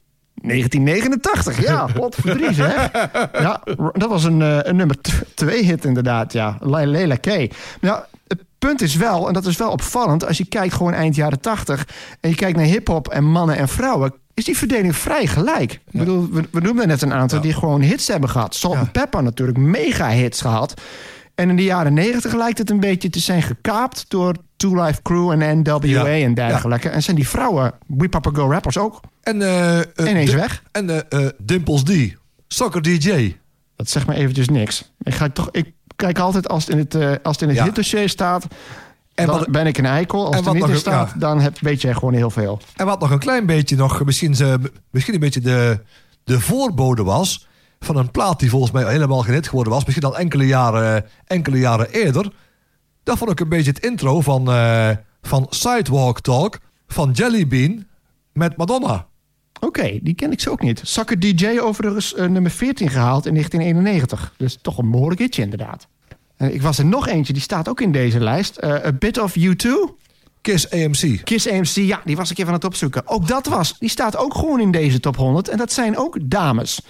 1989. Ja, wat verdrie zeg. Ja, dat was een, eh, een nummer 2 hit inderdaad, ja. Le- Lela K. Ja, het punt is wel, en dat is wel opvallend... als je kijkt gewoon eind jaren 80... en je kijkt naar hiphop en mannen en vrouwen... is die verdeling vrij gelijk. Ik bedoel, we, we noemden net een aantal die gewoon hits hebben gehad. Salt Ja. Pepper natuurlijk, mega hits gehad. En in de jaren 90 lijkt het een beetje te zijn gekaapt... door Two Life Crew en NWA Ja. en dergelijke. En zijn die vrouwen, We Papa Go rappers ook... En, eh, eh, Ineens Di- weg. En eh, eh, Dimples D, Soccer DJ. Dat zegt me eventjes niks. Ik, ga toch, ik kijk altijd als het in het, eh, als het, in het Ja. hitdossier staat... En dan wat- ben ik een eikel. Als en het er niet in staat, ja. dan heb, weet jij gewoon heel veel. En wat nog een klein beetje nog, misschien, misschien een beetje de, de voorbode was... van een plaat die volgens mij helemaal geen hit geworden was. Misschien al enkele jaren, enkele jaren eerder. Dat vond ik een beetje het intro van, eh, van Sidewalk Talk van Jellybean met Madonna. Oké, die ken ik zo ook niet. Sucker DJ overigens eh, nummer 14 gehaald in 1991. Dus toch een behoorlijk hitje inderdaad. Eh, ik was er nog eentje, die staat ook in deze lijst. Eh, A Bit of You Too. Kiss AMC. Kiss AMC, ja, die was ik even aan het opzoeken. Ook dat was, die staat ook gewoon in deze top 100. En dat zijn ook dames.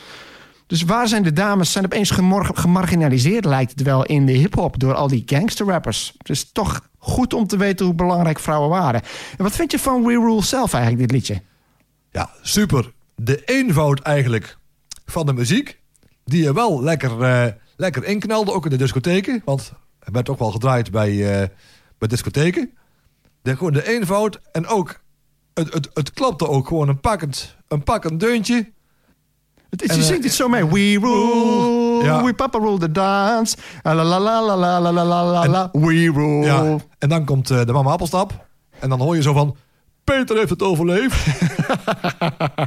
Dus waar zijn de dames? Zijn opeens gemarginaliseerd, lijkt het wel, in de hip-hop door al die gangsterrappers. Het is toch goed om te weten hoe belangrijk vrouwen waren. En wat vind je van We Rule zelf eigenlijk, dit liedje? Ja, super. De eenvoud eigenlijk van de muziek. Die je wel lekker, eh, lekker inknalde, ook in de discotheken. Want het werd ook wel gedraaid bij, eh, bij discotheken. De, gewoon de eenvoud. En ook, het, het, het klopte ook gewoon een pakkend, een pakkend deuntje. Het, is- je eh, zingt het zo mee. We rule, Ja. we papa rule the dance. La la la la la la la la la. We rule. Ja. En dan komt eh, de mama appelstap. En dan hoor je zo van... Peter heeft het overleefd.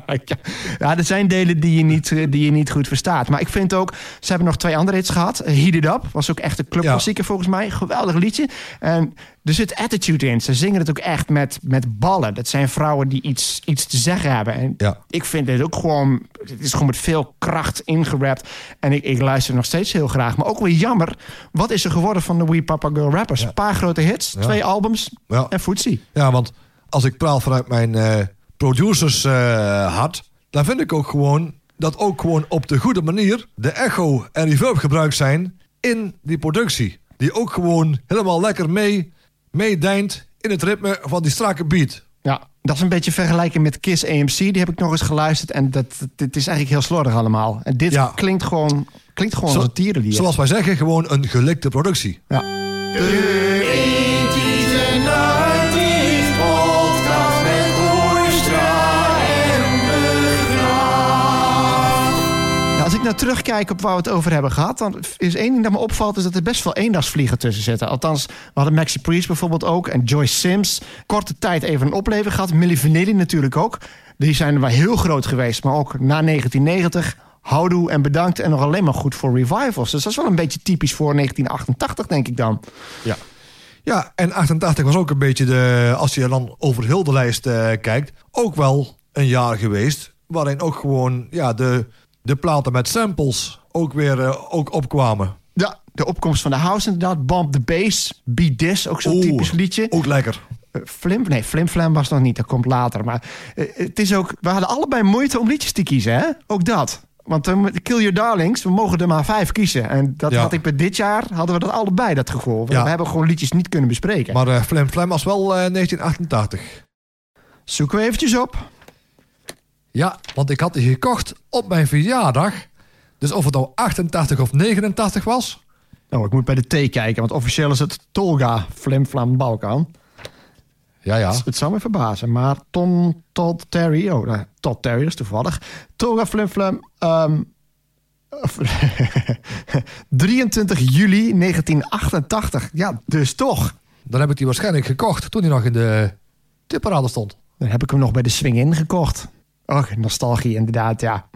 Ja. ja, er zijn delen die je, niet, eh, die je niet goed verstaat. Maar ik vind ook, ze hebben nog twee andere hits gehad. Eh, Heat It Up was ook echt een clubklassieker volgens mij. Geweldig liedje. En er zit attitude in. Ze zingen het ook echt met, met ballen. Dat zijn vrouwen die iets, iets te zeggen hebben. En Ja. ik vind dit ook gewoon... Het is gewoon met veel kracht ingerapt. En ik, ik luister nog steeds heel graag. Maar ook weer jammer. Wat is er geworden van de We Papa Girl Rappers? Een paar grote hits, Ja. twee albums Ja. en Footsie. Ja, want als ik praat vanuit mijn eh, producers eh, hart, dan vind ik ook gewoon dat ook gewoon op de goede manier de echo en reverb gebruikt zijn in die productie. Die ook gewoon helemaal lekker mee, meedijnt in het ritme van die strakke beat. Ja, dat is een beetje vergelijken met Kiss AMC. Die heb ik nog eens geluisterd. En dat, dit is eigenlijk heel slordig allemaal. En dit Ja. klinkt gewoon, klinkt gewoon Zo- als een tierenlier. Zoals wij zeggen, gewoon een gelikte productie. Ja. Nou terugkijk op waar we het over hebben gehad... dan is één ding dat me opvalt... is dat er best veel eendagsvliegen tussen zitten. Althans, we hadden Maxi Priest bijvoorbeeld ook... en Joyce Sims. Korte tijd even een opleving gehad. Milli Vanilli natuurlijk ook. Die zijn wel heel groot geweest. Maar ook na 1990... Houdoe en bedankt en nog alleen maar goed voor revivals. Dus dat is wel een beetje typisch voor 1988, denk ik dan. Ja. Ja, en 88 was ook een beetje de, als je dan over heel de lijst eh, kijkt, ook wel een jaar geweest. Waarin ook gewoon ja, de, de platen met samples ook weer eh, ook opkwamen. Ja, de opkomst van de house inderdaad. Bump the Bass, Be This, ook zo'n typisch liedje. Ook lekker. Eh, Flim, nee, Flim Flam was nog niet, dat komt later. Maar eh, het is ook, we hadden allebei moeite om liedjes te kiezen, hè? Ook dat. Want Kill Your Darlings, we mogen er maar vijf kiezen. En dat Ja. had ik bij dit jaar, hadden we dat allebei, dat gevoel. We Ja. hebben gewoon liedjes niet kunnen bespreken. Maar eh Flam Flam was wel eh, 1988. Zoeken we eventjes op. Ja, want ik had die gekocht op mijn verjaardag. Dus of het nou 88 of 89 was. Oh, ik moet bij de T kijken, want officieel is het Tolga Flim Flam Balkan. Ja, ja. Het zou me verbazen, maar Tom Todd Terry, oh, nou, Todd Terry, is toevallig. Tolga Flim Flam, ehm, 23 juli 1988. Ja, dus toch. Dan heb ik die waarschijnlijk gekocht toen hij nog in de tipparade stond. Dan heb ik hem nog bij de Swing In gekocht. Och, nostalgie inderdaad, ja.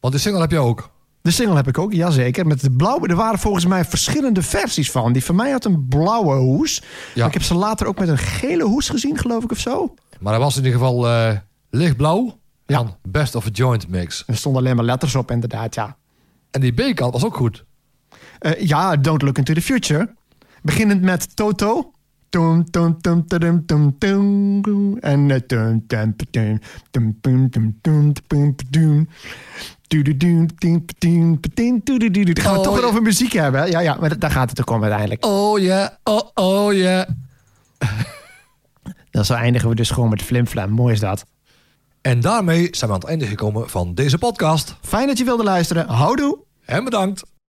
Want die single heb je ook. De single heb ik ook, jazeker. Met de blauwe, er waren volgens mij verschillende versies van. Die van mij had een blauwe hoes. Ja. Ik heb ze later ook met een gele hoes gezien, geloof ik, of zo. Maar hij was in ieder geval eh, lichtblauw. Ja. Best of a Joint Mix. Er stonden alleen maar letters op, inderdaad, ja. En die B-kant was ook goed. Eh, ja, Don't Look Into The Future. Beginnend met Toto. En dan gaan we toch weer over muziek hebben. Ja, ja, maar daar gaat het ook om uiteindelijk. Oh ja, oh, oh ja. Dan zo eindigen we dus gewoon met flimflam. Mooi is dat. En daarmee zijn we aan het einde gekomen van deze podcast. Fijn dat je wilde luisteren. Houdoe. En bedankt.